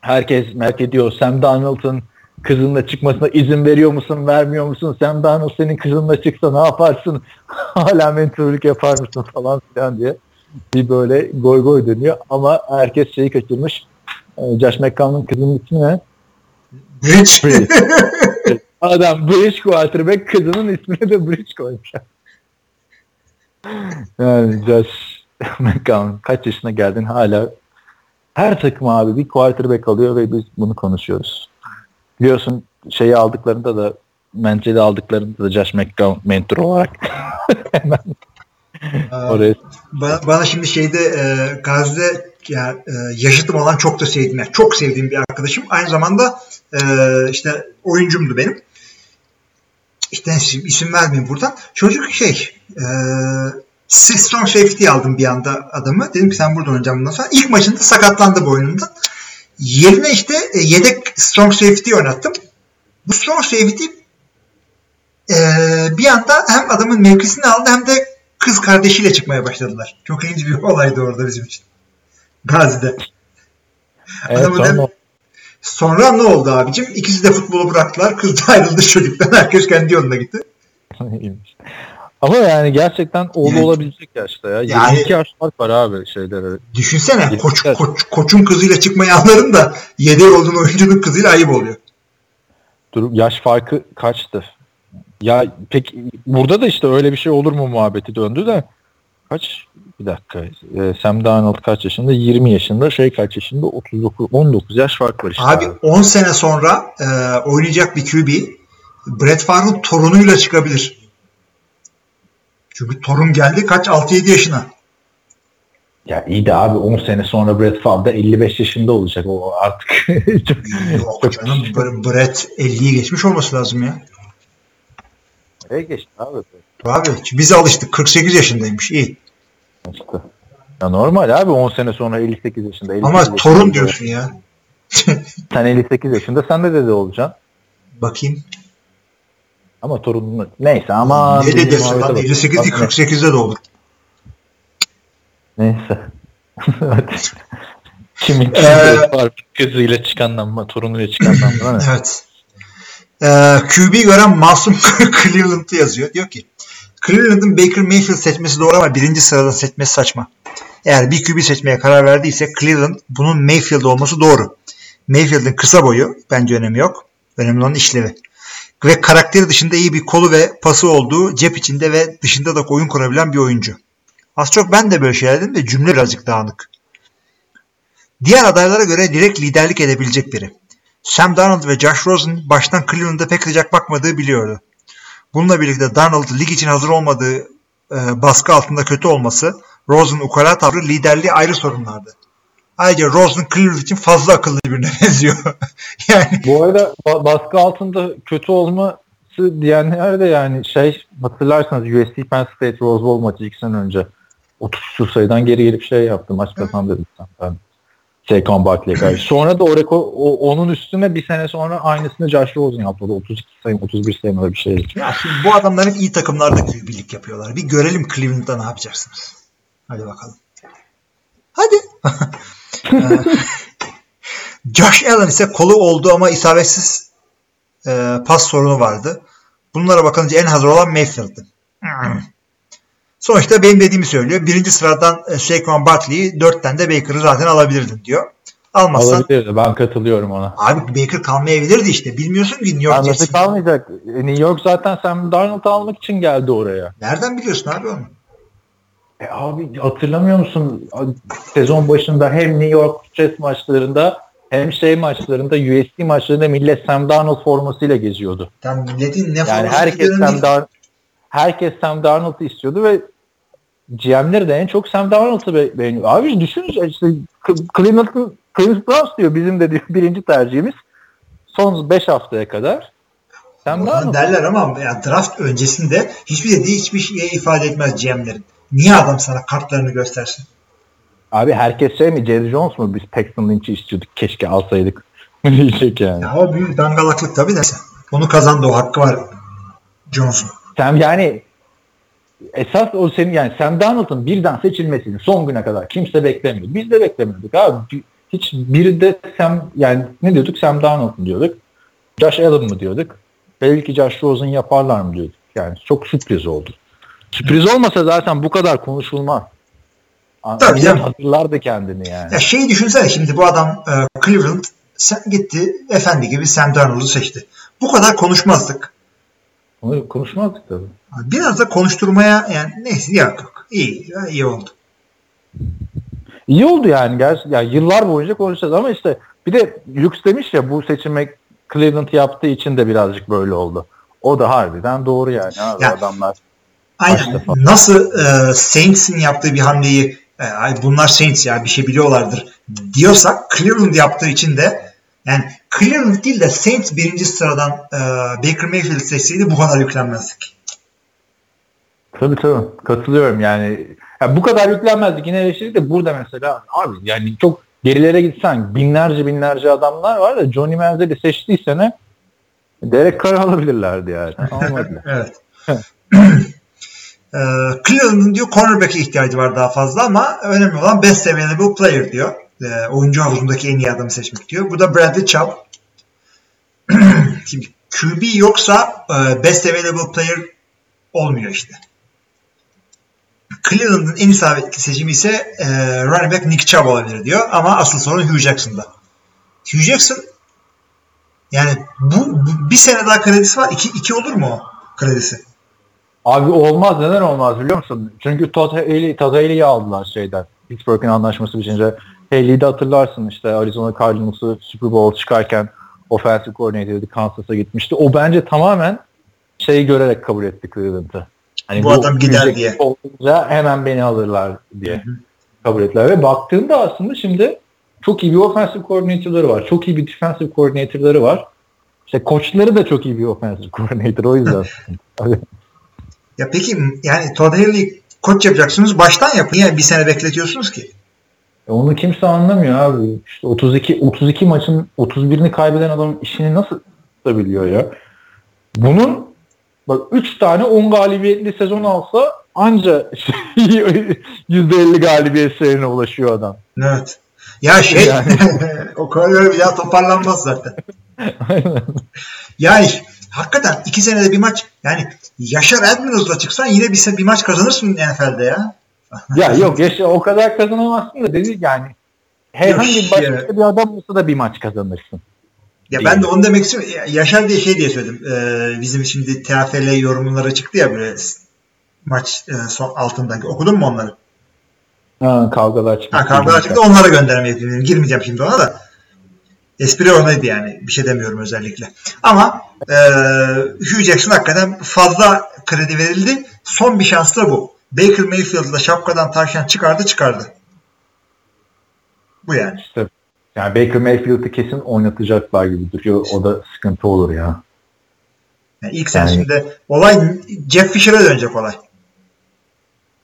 herkes merak ediyor. Sam Darnold'un kızınla çıkmasına izin veriyor musun, vermiyor musun? Sam Darnold senin kızınla çıksa ne yaparsın? Hala mentörlük yapar mısın falan filan diye bir böyle goy goy dönüyor. Ama herkes şeyi kaçırmış. Ee, Josh McCown'un kızının ismi ne? Bridge. Bridge. Adam Bridge quarterback kızının ismini de Bridge koymuş. yani Josh McCown kaç yaşına geldin hala her takım abi bir quarterback alıyor ve biz bunu konuşuyoruz. Biliyorsun şeyi aldıklarında da Manziel'i aldıklarında da Josh McCown mentor olarak hemen oraya Bana, bana şimdi şeyde e, Gazi'de ya, e, yaşıtım olan çok da sevdiğim, yani çok sevdiğim bir arkadaşım. Aynı zamanda e, işte oyuncumdu benim. İşte isim, isim vermeyeyim buradan. Çocuk şey e, strong safety aldım bir anda adamı. Dedim ki sen burada oynayacaksın bundan sonra. İlk maçında sakatlandı boynundan. Yerine işte e, yedek strong safety oynattım. Bu strong safety e, bir anda hem adamın mevkisini aldı hem de kız kardeşiyle çıkmaya başladılar. Çok ilginç bir olaydı orada bizim için. Gazi'de. Evet, Adamı sonra- da- Sonra ne oldu abicim? İkisi de futbolu bıraktılar. Kız da ayrıldı çocuktan. Herkes kendi yoluna gitti. Ama yani gerçekten oğlu Yani- olabilecek yaşta ya. Yani- 22 yaş fark var abi şeylere. Düşünsene koç, koç, koçun kızıyla çıkmayanların da yedeği olduğun oyuncunun kızıyla ayıp oluyor. Durum yaş farkı kaçtı? Ya peki burada da işte öyle bir şey olur mu muhabbeti döndü de kaç bir dakika e, Sam Darnold kaç yaşında 20 yaşında şey kaç yaşında 39 19 yaş fark var işte. Abi 10 sene sonra e, oynayacak bir QB Brett Favre'ın torunuyla çıkabilir. Çünkü torun geldi kaç 6-7 yaşına. Ya iyi de abi 10 sene sonra Brett Favre da 55 yaşında olacak o artık. çok, Yok çok canım Bre- Brett 50'yi geçmiş olması lazım ya. Nereye geçti abi? Abi biz alıştık 48 yaşındaymış iyi. İşte. Ya normal abi 10 sene sonra 58 yaşında. 58 Ama yaşında torun diyorsun ya. Sen 58 yaşında sen de dede olacaksın. Bakayım. Ama torunun neyse ama ne dedesi lan 58 değil 48'de de olur. Neyse. Kimin Ee, var kızıyla çıkandan mı torunuyla çıkandan mı? Evet. Ee, QB gören Masum Cleveland'ı yazıyor. Diyor ki Cleveland'ın Baker Mayfield seçmesi doğru ama birinci sıradan seçmesi saçma. Eğer bir QB seçmeye karar verdiyse Cleveland bunun Mayfield olması doğru. Mayfield'ın kısa boyu bence önemi yok. Önemli olan işlevi. Ve karakteri dışında iyi bir kolu ve pası olduğu cep içinde ve dışında da oyun kurabilen bir oyuncu. Az çok ben de böyle şeyler dedim de cümle birazcık dağınık. Diğer adaylara göre direkt liderlik edebilecek biri. Sam Darnold ve Josh Rosen baştan Cleveland'a pek sıcak bakmadığı biliyordu. Bununla birlikte Darnold lig için hazır olmadığı e, baskı altında kötü olması, Rosen ukala tavrı liderliği ayrı sorunlardı. Ayrıca Rosen Cleveland için fazla akıllı birine benziyor. yani Bu arada ba- baskı altında kötü olması diyenler de yani şey hatırlarsanız USC Penn State Rose Bowl maçı iki sene önce 30 küsur sayıdan geri gelip şey yaptı maç kazandı dedim ben. Saquon Barkley'e karşı. Sonra da o rekor o- onun üstüne bir sene sonra aynısını Josh Rosen yaptı. O da 32 sayı 31 sayı öyle bir şey. ya şimdi bu adamlar hep iyi takımlarda birlik yapıyorlar. Bir görelim Cleveland'da ne yapacaksınız. Hadi bakalım. Hadi. Josh Allen ise kolu oldu ama isabetsiz e, pas sorunu vardı. Bunlara bakınca en hazır olan Mayfield'dı. Sonuçta benim dediğimi söylüyor. Birinci sıradan e, Saquon Barkley'i dörtten de Baker'ı zaten alabilirdin diyor. Almazsan Olabilirdi. Ben katılıyorum ona. abi Baker kalmayabilirdi işte. Bilmiyorsun ki New York Ya nasıl kalmayacak? E, New York zaten Sam Darnold'u almak için geldi oraya. Nereden biliyorsun abi onu? E abi hatırlamıyor musun? Sezon başında hem New York Jets maçlarında hem şey maçlarında USC maçlarında millet Sam Darnold formasıyla geziyordu. Tam milletin ne Yani forması herkes Sam, değil. Herkes Sam Darnold'u istiyordu ve GM'leri de en çok Sam Darnold'u be- beğeniyor. Abi düşünün işte Cleveland'ın Cleveland Browns diyor bizim de diyor birinci tercihimiz. Son 5 haftaya kadar. Sam Darnold. derler ama ya draft öncesinde hiçbir dediği hiçbir şey ifade etmez GM'lerin. Niye adam sana kartlarını göstersin? Abi herkes şey mi Jerry Jones mu biz Paxton Lynch'i istiyorduk keşke alsaydık. diyecek yani. Ya o büyük dangalaklık tabii de. Onu kazandı o hakkı var Johnson. Sam yani esas o senin yani Sam Darnold'un birden seçilmesini son güne kadar kimse beklemiyordu. Biz de beklemiyorduk abi. Hiç biri de Sam yani ne diyorduk Sam Darnold mu diyorduk. Josh Allen mı diyorduk. Belki Josh Rosen yaparlar mı diyorduk. Yani çok sürpriz oldu. Sürpriz olmasa zaten bu kadar konuşulmaz. Tabii canım. Hatırlardı kendini yani. Ya şeyi düşünsene şimdi bu adam e, Cleveland sen gitti efendi gibi Sam Darnold'u seçti. Bu kadar konuşmazdık. Onu konuşmazdık tabii. Biraz da konuşturmaya yani neyse yok yok. İyi, iyi oldu. İyi oldu yani. Gerçi, yani yıllar boyunca konuşacağız ama işte bir de Lux demiş ya bu seçimi Cleveland yaptığı için de birazcık böyle oldu. O da harbiden doğru yani. Abi Ya, adamlar Aynen. Nasıl e, Saints'in yaptığı bir hamleyi e, ay bunlar Saints ya bir şey biliyorlardır diyorsak Cleveland yaptığı için de yani Cleveland değil de Saints birinci sıradan e, Baker Mayfield seçseydi bu kadar yüklenmezdik. tabii tabii katılıyorum yani. Ya bu kadar yüklenmezdik yine eleştiri de burada mesela abi yani çok gerilere gitsen binlerce binlerce adamlar var da Johnny Manziel'i seçtiği sene Derek Carr alabilirlerdi yani. Almadılar. Evet. e, Cleveland'ın diyor cornerback'e ihtiyacı var daha fazla ama önemli olan best available player diyor. E, oyuncu havuzundaki en iyi adamı seçmek diyor. Bu da Bradley Chubb. Şimdi QB yoksa e, best available player olmuyor işte. Cleveland'ın en isabetli seçimi ise e, running back Nick Chubb olabilir diyor ama asıl sorun Hugh Jackson'da. Hugh Jackson yani bu, bu bir sene daha kredisi var. İki, iki olur mu o kredisi? Abi olmaz neden olmaz biliyor musun? Çünkü Todd Haley, Haley'i aldılar şeyden. Pittsburgh'in anlaşması bitince. Haley'i de hatırlarsın işte Arizona Cardinals'ı Super Bowl çıkarken offensive coordinator'dı Kansas'a gitmişti. O bence tamamen şeyi görerek kabul etti Cleveland'ı. Hani Bu adam gider diye. Olunca hemen beni alırlar diye kabul ettiler. Ve baktığında aslında şimdi çok iyi bir offensive coordinator'ları var. Çok iyi bir defensive coordinator'ları var. İşte koçları da çok iyi bir offensive coordinator o yüzden. Ya peki yani Todd Haley koç yapacaksınız baştan yapın. Niye bir sene bekletiyorsunuz ki? E Onu kimse anlamıyor abi. İşte 32 32 maçın 31'ini kaybeden adamın işini nasıl tutabiliyor ya? Bunun bak 3 tane 10 galibiyetli sezon alsa anca şey, %50 galibiyet serine ulaşıyor adam. Evet. Ya şey Yani. o kadar bir daha toparlanmaz zaten. Yani hakikaten iki senede bir maç yani Yaşar Edmonds'la çıksan yine bir, bir maç kazanırsın NFL'de ya. Ya yok yaşa o kadar kazanamazsın da dedi yani herhangi başka bir adam olsa da bir maç kazanırsın. Ya ben de onu demek istiyorum. Ya- Yaşar diye şey diye söyledim. Ee, bizim şimdi TFL yorumları çıktı ya böyle maç e, son altındaki. Okudun mu onları? Ha, kavgalar çıktı. Ha kavgalar çıktı. Onlara gönderme yapayım. Girmeyeceğim şimdi ona da. Espri oradaydı yani. Bir şey demiyorum özellikle. Ama e, Hugh Jackson hakikaten fazla kredi verildi. Son bir şans da bu. Baker Mayfield'la şapkadan tavşan çıkardı çıkardı. Bu yani. İşte, yani Baker Mayfield'ı kesin oynatacaklar gibi duruyor. O da sıkıntı olur ya. yani ilk Yani- şimdi olay Jeff Fisher'a dönecek olay.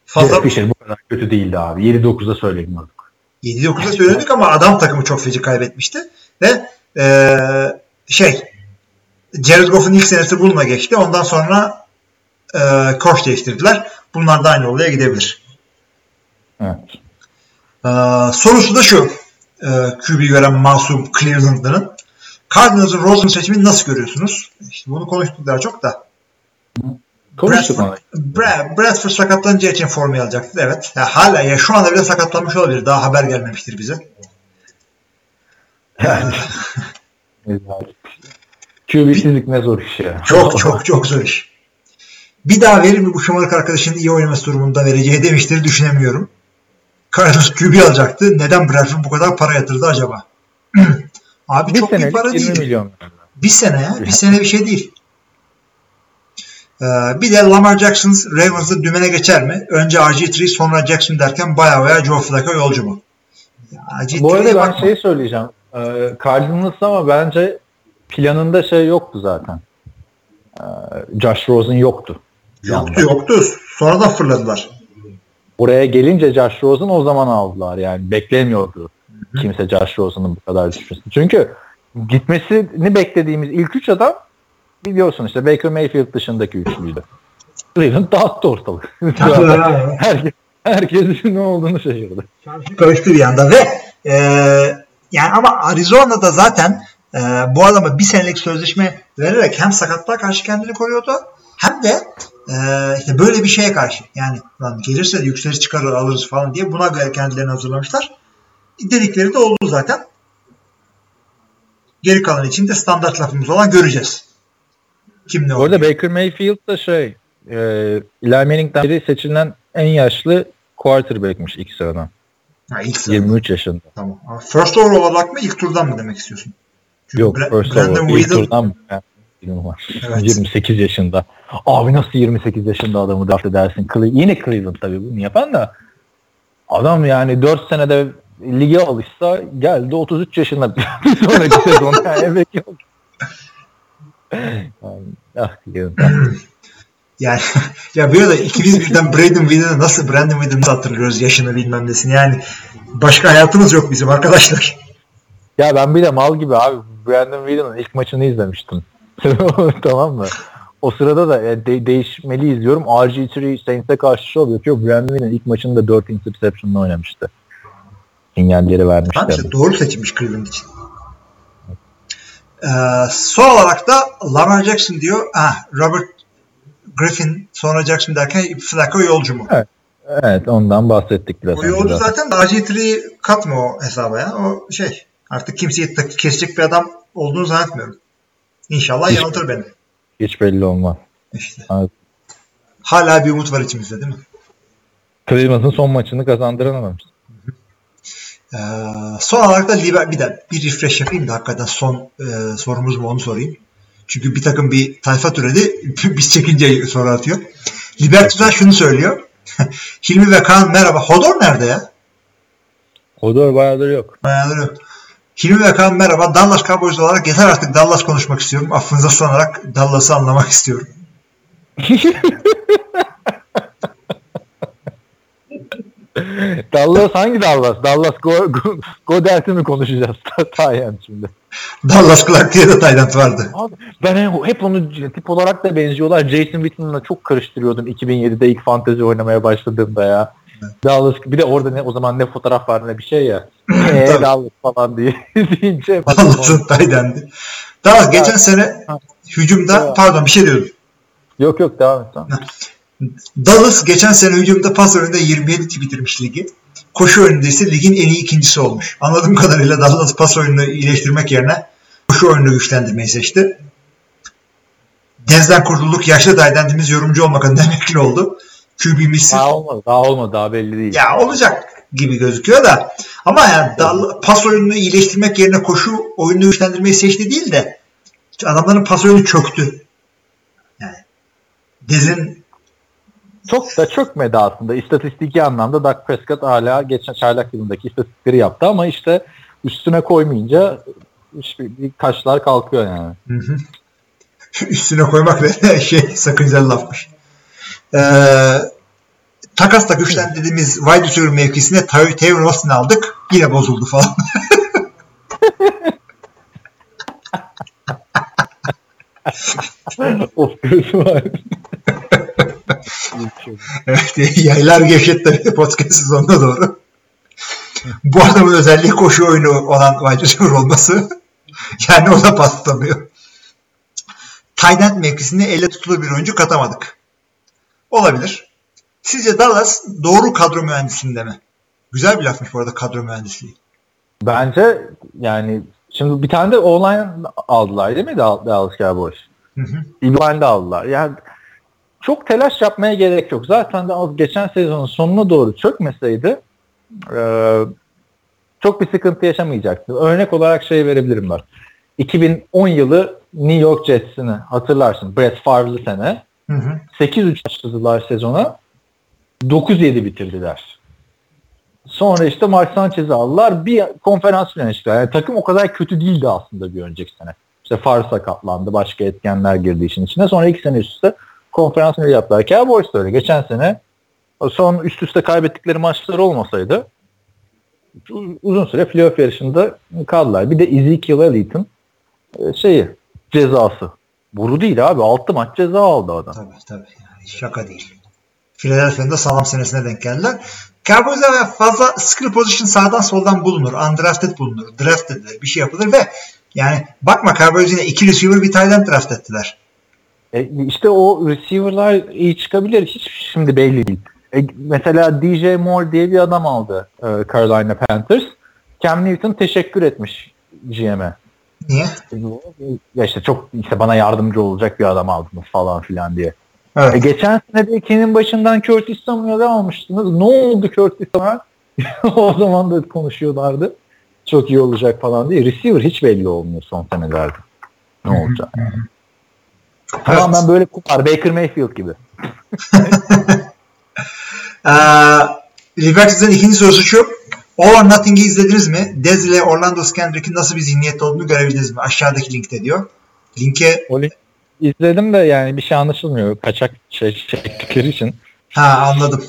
Fazla Jeff Fisher bu kadar kötü değildi abi. 7-9'da söyledim artık. 7-9'da söyledik ama adam takımı çok feci kaybetmişti. Ve eee, şey Jared Goff'un ilk senesi bununla geçti. Ondan sonra eee koç değiştirdiler. Bunlar da aynı olaya gidebilir. Evet. Eee, sorusu da şu. Eee QB veren masum Cleveland'ların. Cardinals'ın Rosen seçimini nasıl görüyorsunuz? İşte bunu konuştuk daha çok da. Konuştuk onu. Bra- Bradford sakatlanacağı için formayı alacaktı. Evet. Ya hala ya şu anda bile sakatlanmış olabilir. Daha haber gelmemiştir bize. Yani. QB'sizlik ne zor iş ya. Çok çok çok zor iş. Bir daha verir mi bu şımarık arkadaşının iyi oynaması durumunda vereceği demiştir düşünemiyorum. Carlos QB alacaktı. Neden Bradford bu kadar para yatırdı acaba? Abi bir çok senelik para 20 değil. milyon. Bir sene ya. Bir sene bir şey değil. Ee, bir de Lamar Jackson Ravens'ı dümene geçer mi? Önce RG3 sonra Jackson derken baya baya Joe Flacco yolcu mu? Ya, RG3'ye Bu arada ben bakma. şey söyleyeceğim. Ee, Cardinals ama bence planında şey yoktu zaten. Ee, Josh Rosen yoktu. Yoktu yoktu. Sonradan fırladılar. Buraya gelince Josh Rosen o zaman aldılar yani. Beklemiyordu kimse Josh Rosen'ın bu kadar düşmesini. Çünkü gitmesini beklediğimiz ilk üç adam biliyorsun işte Baker Mayfield dışındaki üçlüydü. Cleveland dağıttı ortalık. herkes, herkes ne olduğunu şaşırdı. Karıştı bir anda ve e, yani ama Arizona'da zaten e, bu adama bir senelik sözleşme vererek hem sakatlığa karşı kendini koruyordu hem de e, işte böyle bir şeye karşı yani lan gelirse de yükseliriz çıkarır alırız falan diye buna göre kendilerini hazırlamışlar. Dedikleri de oldu zaten. Geri kalan için de standart lafımız olan göreceğiz. Kim ne olacak? Baker Mayfield da şey e, Eli Manning'den beri seçilen en yaşlı quarterback'miş ilk sıradan. Ha, ilk sırada. 23 yaşında. Tamam. Ama First overall olarak mı ilk turdan mı demek istiyorsun? Çünkü Yok Bra- first Brandon overall. İlk turdan ben bilmiyorum var. Evet. 28 yaşında. Abi nasıl 28 yaşında adamı draft edersin? Cle- yine Cleveland tabii bunu yapan da adam yani 4 senede lige alışsa geldi 33 yaşında bir sonraki sezon yani emekli oldu. Yani, ah. Yani ya bir arada ikimiz birden Brandon Whedon'ı nasıl Brandon Whedon'ı hatırlıyoruz yaşını bilmem nesini yani başka hayatımız yok bizim arkadaşlar. Ya ben bir de mal gibi abi Brandon Whedon'ın ilk maçını izlemiştim. tamam mı? O sırada da e, de- değişmeli izliyorum. RG3 Saints'e karşı şov yapıyor. Brandon Whedon ilk maçında 4 interception'la oynamıştı. Sinyalleri vermişti. Tamam işte doğru seçilmiş Cleveland için. Ee, son olarak da Lamar Jackson diyor. Ah, Robert Griffin sonra Jackson derken Flacco yolcu mu? Evet ondan bahsettik biraz. O yolcu zaten. zaten de RG3'yi katma o hesaba ya. O şey artık kimseyi kesecek bir adam olduğunu zannetmiyorum. İnşallah Hiç- yanıltır beni. Hiç belli olmaz. İşte. Evet. Hala bir umut var içimizde değil mi? Cleveland'ın son maçını kazandıramamış. Ee, son olarak da liber, bir de bir refresh yapayım da hakikaten son e, sorumuz mu onu sorayım. Çünkü bir takım bir tayfa türedi. Biz çekince soru atıyor. Liberty'den şunu söylüyor. Hilmi ve Kaan merhaba. Hodor nerede ya? Hodor bayağıdır yok. Bayağıdır yok. Hilmi ve Kaan merhaba. Dallas Cowboys olarak yeter artık Dallas konuşmak istiyorum. Affınıza sığınarak Dallas'ı anlamak istiyorum. Dallas hangi Dallas? Dallas Go, Go, Godelt'i mi konuşacağız? Tayen şimdi. Dallas Clark diye de Tayland vardı. Abi ben hep- onu tip olarak da benziyorlar. Jason Witten'la çok karıştırıyordum 2007'de ilk fantezi oynamaya başladığımda ya. Dallas bir de orada ne o zaman ne fotoğraf var ne bir şey ya. Eee. Dallas falan diye deyince Dallas'ın Tayland'i. Dallas geçen sene hücumda pardon bir şey diyordum. Yok yok devam et tamam. Dallas geçen sene hücumda pas oyununda 27 bitirmiş ligi. Koşu oyununda ise ligin en iyi ikincisi olmuş. Anladığım kadarıyla Dallas pas oyununu iyileştirmek yerine koşu oyununu güçlendirmeyi seçti. Denizden kurtulduk yaşlı daydendimiz yorumcu olmak adına emekli oldu. QB'miz Daha olmadı daha olmadı daha belli değil. ya olacak gibi gözüküyor da ama yani Dall- pas oyununu iyileştirmek yerine koşu oyununu güçlendirmeyi seçti değil de adamların pas oyunu çöktü. Yani Dez'in Çok da çökmedi aslında. İstatistiki anlamda Dak Prescott hala geçen çaylak yılındaki istatistikleri yaptı ama işte üstüne koymayınca bir taşlar kalkıyor yani. Hı hı. Üstüne koymak da şey sakıncalı lafmış. Ee, takasla güçlendirdiğimiz wide receiver mevkisine Taylor Austin aldık. Yine bozuldu falan. evet, yaylar gevşetti podcast sezonuna doğru. Bu adamın özelliği koşu oyunu olan wide receiver olması. Yani o da pas tutamıyor. Tight end mevkisine elle tutulur bir oyuncu katamadık. Olabilir. Sizce Dallas doğru kadro mühendisliğinde mi? Güzel bir lafmış bu arada kadro mühendisliği. Bence yani şimdi bir tane de online aldılar değil mi Dal- Dallas Cowboys? Hı hı. İlvan de aldılar. Yani çok telaş yapmaya gerek yok. Zaten de az geçen sezonun sonuna doğru çökmeseydi e, çok bir sıkıntı yaşamayacaktı. Örnek olarak şey verebilirim bak. 2010 yılı New York Jets'ini hatırlarsın. Brett Favre'lı sene. Hı hı. 8-3 başladılar sezona. 9-7 bitirdiler. Sonra işte Mark Sanchez'i aldılar. Bir konferans finaline çıktılar. Yani takım o kadar kötü değildi aslında bir önceki sene. İşte Favre sakatlandı. Başka etkenler girdi işin içine. Sonra iki sene üst üste konferans finali yaptılar. Cowboys da öyle. Geçen sene son üst üste kaybettikleri maçlar olmasaydı uzun süre playoff yarışında kaldılar. Bir de Ezekiel Elliott'ın e, şeyi cezası. Boru değil abi. 6 maç ceza aldı adam. Tabii tabii. Yani şaka değil. Philadelphia'nın da sağlam senesine denk geldiler. Cowboys'a fazla skill position sağdan soldan bulunur. Undrafted bulunur. Draft edilir. Bir şey yapılır ve yani bakma Cowboys yine iki receiver bir tight end draft ettiler. E, işte o receiver'lar iyi çıkabilir. Hiç şimdi belli değil. E, mesela DJ Moore diye bir adam aldı e, Carolina Panthers. Cam Newton teşekkür etmiş GM'e. Niye? Ya işte çok işte bana yardımcı olacak bir adam aldınız falan filan diye. Evet. E, geçen sene de ikinin başından Curtis Samuel'ı almıştınız. Ne oldu Curtis Samuel? o zaman da konuşuyorlardı. Çok iyi olacak falan diye. Receiver hiç belli olmuyor son senelerde. Ne olacak? Tamam ben böyle kupar. Baker Mayfield gibi. Ee, Liberties'in ikinci sorusu şu. All or Nothing'i izlediniz mi? Dez ile Orlando Skendrick'in nasıl bir zihniyette olduğunu görebildiniz mi? Aşağıdaki linkte diyor. Linke O link- izledim de yani bir şey anlaşılmıyor. Kaçak şey çektikleri için. ha anladım.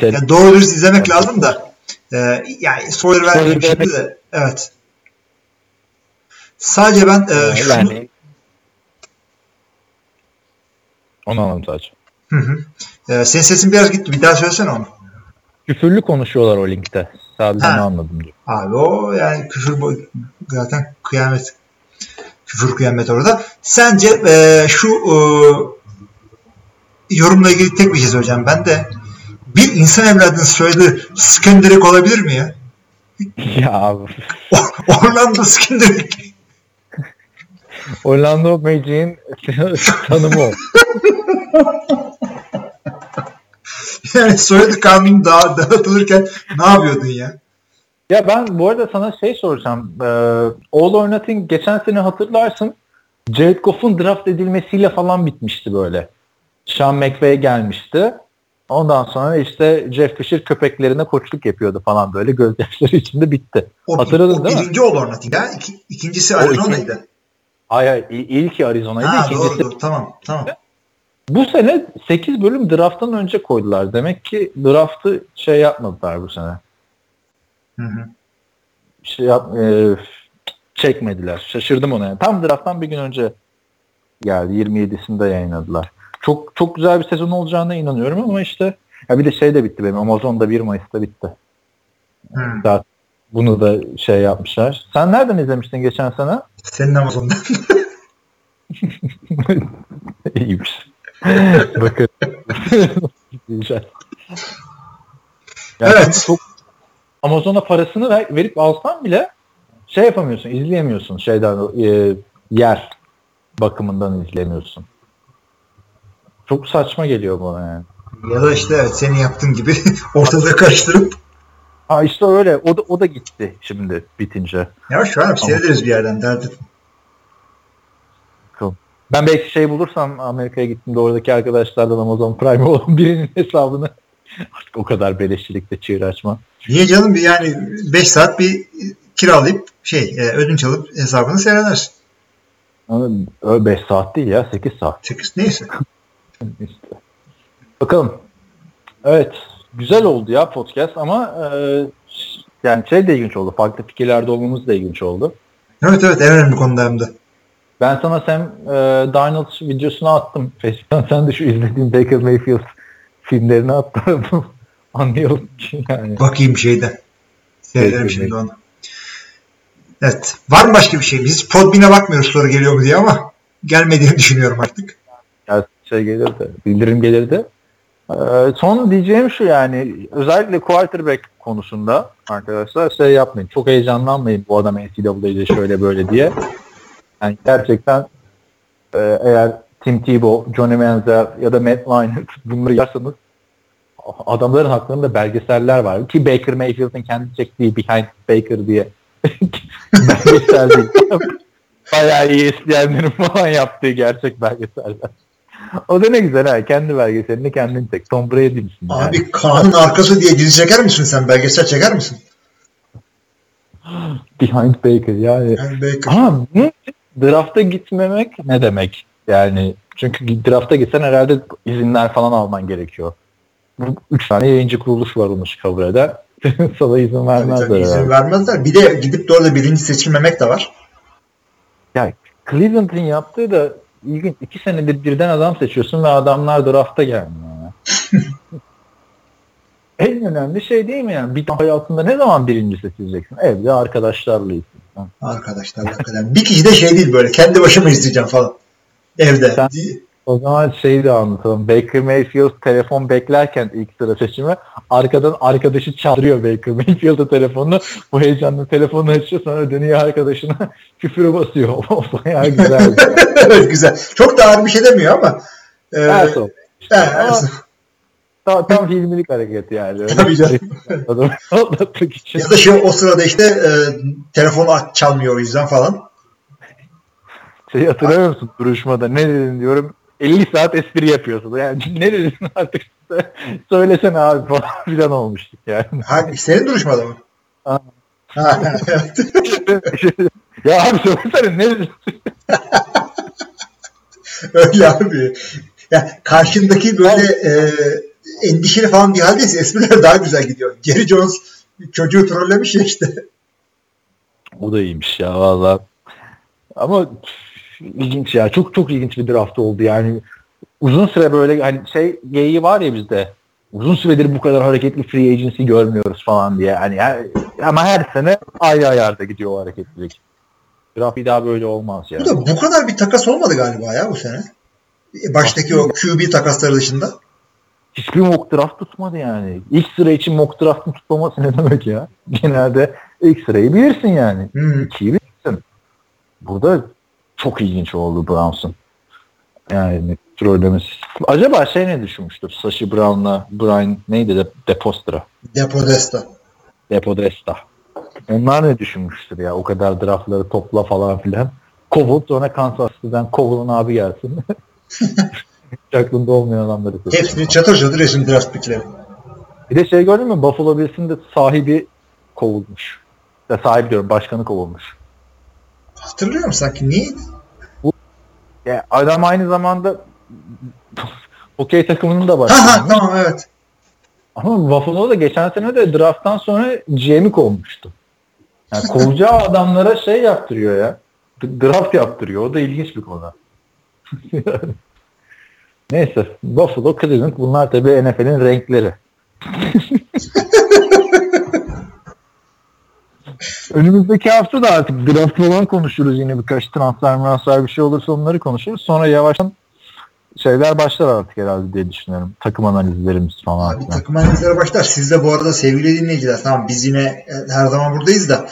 Yani doğru dürüst izlemek lazım da e, yani spoiler vermeyeyim şimdi de. Evet. Sadece ben e, şunu yani onu anladım sadece. Hı hı. E, senin sesin biraz gitti. Bir daha söylesene onu. Küfürlü konuşuyorlar o linkte. Sadece onu anladım diyor. Abi o yani küfür zaten kıyamet. Küfür kıyamet orada. Sence e, şu e, yorumla ilgili tek bir şey söyleyeceğim. Ben de bir insan evladının söylediği Skenderick olabilir mi ya? ya abi. Orlando Skenderick. Orlando Magic'in tanımı o. Yani soyadı kanunu daha dağıtılırken ne yapıyordun ya? Ya ben bu arada sana şey soracağım. Ee, All or Nothing geçen sene hatırlarsın Jared Goff'un draft edilmesiyle falan bitmişti böyle. Sean McVay gelmişti. Ondan sonra işte Jeff Fisher köpeklerine koçluk yapıyordu falan böyle gözyaşları içinde bitti. O, Hatırladın o değil mi? birinci All or Nothing ya. İki, ikincisi Arizona'ydı. Hayır hayır ilki Arizona'ydı. Ha ikincisi doğru, doğru. Tamam tamam. Bu sene 8 bölüm drafttan önce koydular. Demek ki draftı şey yapmadılar bu sene. Hı hı. Şey yap, e, çekmediler. Şaşırdım ona. Yani. Tam drafttan bir gün önce geldi. 27'sinde yayınladılar. Çok çok güzel bir sezon olacağına inanıyorum ama işte ya bir de şey de bitti benim. Amazon'da 1 Mayıs'ta bitti. Hı. Zaten bunu da şey yapmışlar. Sen nereden izlemiştin geçen sene? Senin Amazon'dan. İyiymiş. Bakın. Güzel. Yani Evet. Çok, Amazon'a parasını ver, verip alsan bile şey yapamıyorsun, izleyemiyorsun şeyden e, yer bakımından izlemiyorsun. Çok saçma geliyor bana yani. ya da işte evet senin yaptığın gibi ortalığı karıştırıp Ha işte öyle. O da o da gitti şimdi bitince. ya şu an seyrederiz bir yerden dert etme. Ben belki şey bulursam Amerika'ya gittiğimde oradaki arkadaşlardan Amazon Prime olan birinin hesabını artık o kadar beleşçilikte çığır açma. Niye canım bir yani 5 saat bir kiralayıp şey e, ödünç alıp hesabını seyredersin. Öyle 5 saat değil ya 8 saat. 8 neyse. İşte. Bakalım. Evet. Güzel oldu ya podcast ama e, yani şey de ilginç oldu. Farklı fikirlerde olmamız da ilginç oldu. Evet evet en önemli konuda hem de. Ben sana Sam e, Darnold videosunu attım. Facebook'tan sen de şu izlediğin Baker Mayfield filmlerini at da anlayalım ki yani. Bakayım şeyden. Seyrederim şimdi onu. Evet. Var mı başka bir şey? Biz Podbean'e bakmıyoruz soru geliyor mu diye ama gelmediğini düşünüyorum artık. Ya şey gelir de, bildirim gelir de. Ee, son diyeceğim şu yani özellikle quarterback konusunda arkadaşlar şey yapmayın. Çok heyecanlanmayın bu adam NCAA'de şöyle böyle diye. Yani gerçekten e, eğer Tim Tebow, Johnny Manziel ya da Matt Leinart bunları yazsanız adamların haklarında belgeseller var. Ki Baker Mayfield'ın kendi çektiği Behind Baker diye belgesel değil. Bayağı iyi isteyenlerin falan yaptığı gerçek belgeseller. O da ne güzel ha. Kendi belgeselini kendin çek. Tom Brady misin? Abi yani? Kaan'ın arkası diye dizi çeker misin sen? Belgesel çeker misin? Behind Baker yani. Behind Baker. Ama drafta gitmemek ne demek? Yani çünkü drafta gitsen herhalde izinler falan alman gerekiyor. Üç tane yayıncı kuruluş var onu eder. Sana izin vermezler. Tabii, izin vermezler. Bir de gidip de orada birinci seçilmemek de var. Ya Cleveland'ın yaptığı da ilginç. iki senedir birden adam seçiyorsun ve adamlar drafta gelmiyor. en önemli şey değil mi yani? Bir hayatında ne zaman birinci seçileceksin? Evde arkadaşlarla izleyeceksin. Arkadaşlarla kadar. Bir kişi de şey değil böyle kendi başıma izleyeceğim falan. Evde. Sen, o zaman şeyi de anlatalım. Baker Mayfield telefon beklerken ilk sıra seçimi arkadan arkadaşı çağırıyor Baker Mayfield'ın telefonunu. Bu heyecanla telefonu açıyor sonra dönüyor arkadaşına küfürü basıyor. O bayağı güzel. güzel. Çok da ağır bir şey demiyor ama. E, o. İşte tam, tam filmilik hareket yani. Öyle Tabii canım. ya da şey o sırada işte e, telefonu çalmıyor o yüzden falan. Şey hatırlamıyor musun duruşmada ne dedin diyorum 50 saat espri yapıyorsun. Yani ne dedin artık söylesene abi falan filan olmuştuk yani. Hangi? Senin duruşmada mı? Ha. ha evet. ya abi söylesene ne dedin? Öyle abi. Ya karşındaki böyle e, endişeli falan bir haldeyse espriler daha güzel gidiyor. Jerry Jones çocuğu trollemiş ya işte. O da iyiymiş ya valla. Ama ilginç ya. Çok çok ilginç bir draft oldu yani. Uzun süre böyle hani şey geyiği var ya bizde. Uzun süredir bu kadar hareketli free agency görmüyoruz falan diye. Hani her, ama her sene ayrı ayarda gidiyor o hareketlilik. Draft bir daha böyle olmaz ya. Bu da bu kadar bir takas olmadı galiba ya bu sene. Baştaki Aslında o QB takasları dışında. Hiçbir mock draft tutmadı yani. İlk sıra için mock draft'ın tutmaması ne demek ya? Genelde ilk sırayı bilirsin yani. Hmm. İkiyi bilirsin. Burada çok ilginç oldu Browns'un. Yani trollemesi. Acaba şey ne düşünmüştür? Sashi Brown'la Brian neydi de Depostra? Depodesta. Depodesta. Onlar ne düşünmüştür ya? O kadar draftları topla falan filan. Kovul sonra Kansas City'den Kovul'un abi gelsin. Hiç aklında olmayan adamları. Hepsini çatır çatır resim draft pickleri. Bir de şey gördün mü? Buffalo Bills'in de sahibi kovulmuş. Ya sahibi diyorum başkanı kovulmuş. Hatırlıyorum sanki. Neydi? Bu, ya adam aynı zamanda okey takımının da başkanı. Ha tamam evet. Ama Buffalo da geçen sene de drafttan sonra GM'i kovmuştu. Yani kovacağı adamlara şey yaptırıyor ya. Draft yaptırıyor. O da ilginç bir konu. Neyse. Buffalo, Cleveland bunlar tabii NFL'in renkleri. Önümüzdeki hafta da artık draft falan konuşuruz yine birkaç transfer transfer bir şey olursa onları konuşuruz. Sonra yavaştan şeyler başlar artık herhalde diye düşünüyorum. Takım analizlerimiz falan. Abi, takım analizleri başlar. Siz de bu arada sevgili dinleyiciler tamam biz yine e, her zaman buradayız da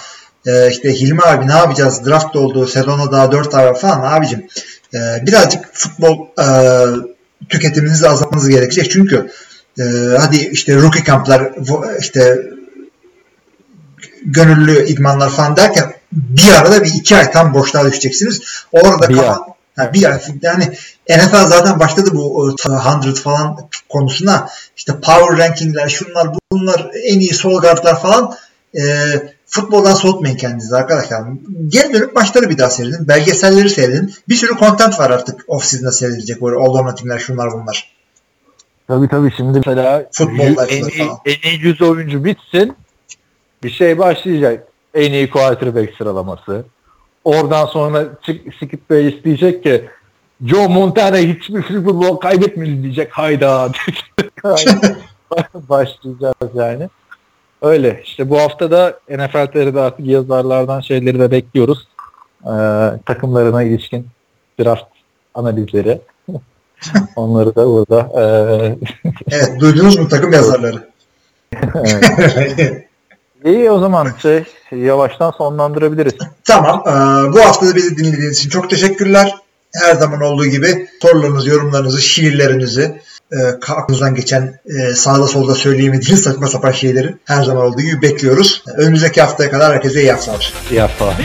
e, işte Hilmi abi ne yapacağız? Draft oldu. Sezona daha 4 ay var falan abicim. E, birazcık futbol e, tüketiminizi azaltmanız gerekecek. Çünkü e, hadi işte rookie kamplar işte gönüllü idmanlar falan derken bir arada bir iki ay tam boşluğa düşeceksiniz. Orada bir kafa, yani bir ay yani NFL zaten başladı bu 100 falan konusuna. İşte power rankingler, şunlar bunlar en iyi sol guardlar falan. E, futboldan soğutmayın kendinizi arkadaşlar. Geri dönüp maçları bir daha seyredin. Belgeselleri seyredin. Bir sürü content var artık off-season'da seyredilecek. Böyle all or nothing'ler şunlar bunlar. Tabii tabii şimdi mesela Futbol en, iyi, en iyi 100 oyuncu bitsin bir şey başlayacak. En iyi quarterback sıralaması. Oradan sonra çık, Skip Bey isteyecek ki Joe Montana hiçbir Bowl kaybetmedi diyecek. Hayda. Başlayacağız yani. Öyle. İşte bu hafta da NFL TR'de artık yazarlardan şeyleri de bekliyoruz. Ee, takımlarına ilişkin draft analizleri. Onları da burada. E... evet. Duydunuz mu takım yazarları? İyi o zaman şey, yavaştan sonlandırabiliriz. Tamam. Ee, bu hafta da bizi dinlediğiniz için çok teşekkürler. Her zaman olduğu gibi sorularınızı, yorumlarınızı, şiirlerinizi, e, aklınızdan geçen e, sağda solda söyleyemediğiniz saçma sapan şeyleri her zaman olduğu gibi bekliyoruz. Önümüzdeki haftaya kadar herkese iyi haftalar. İyi haftalar.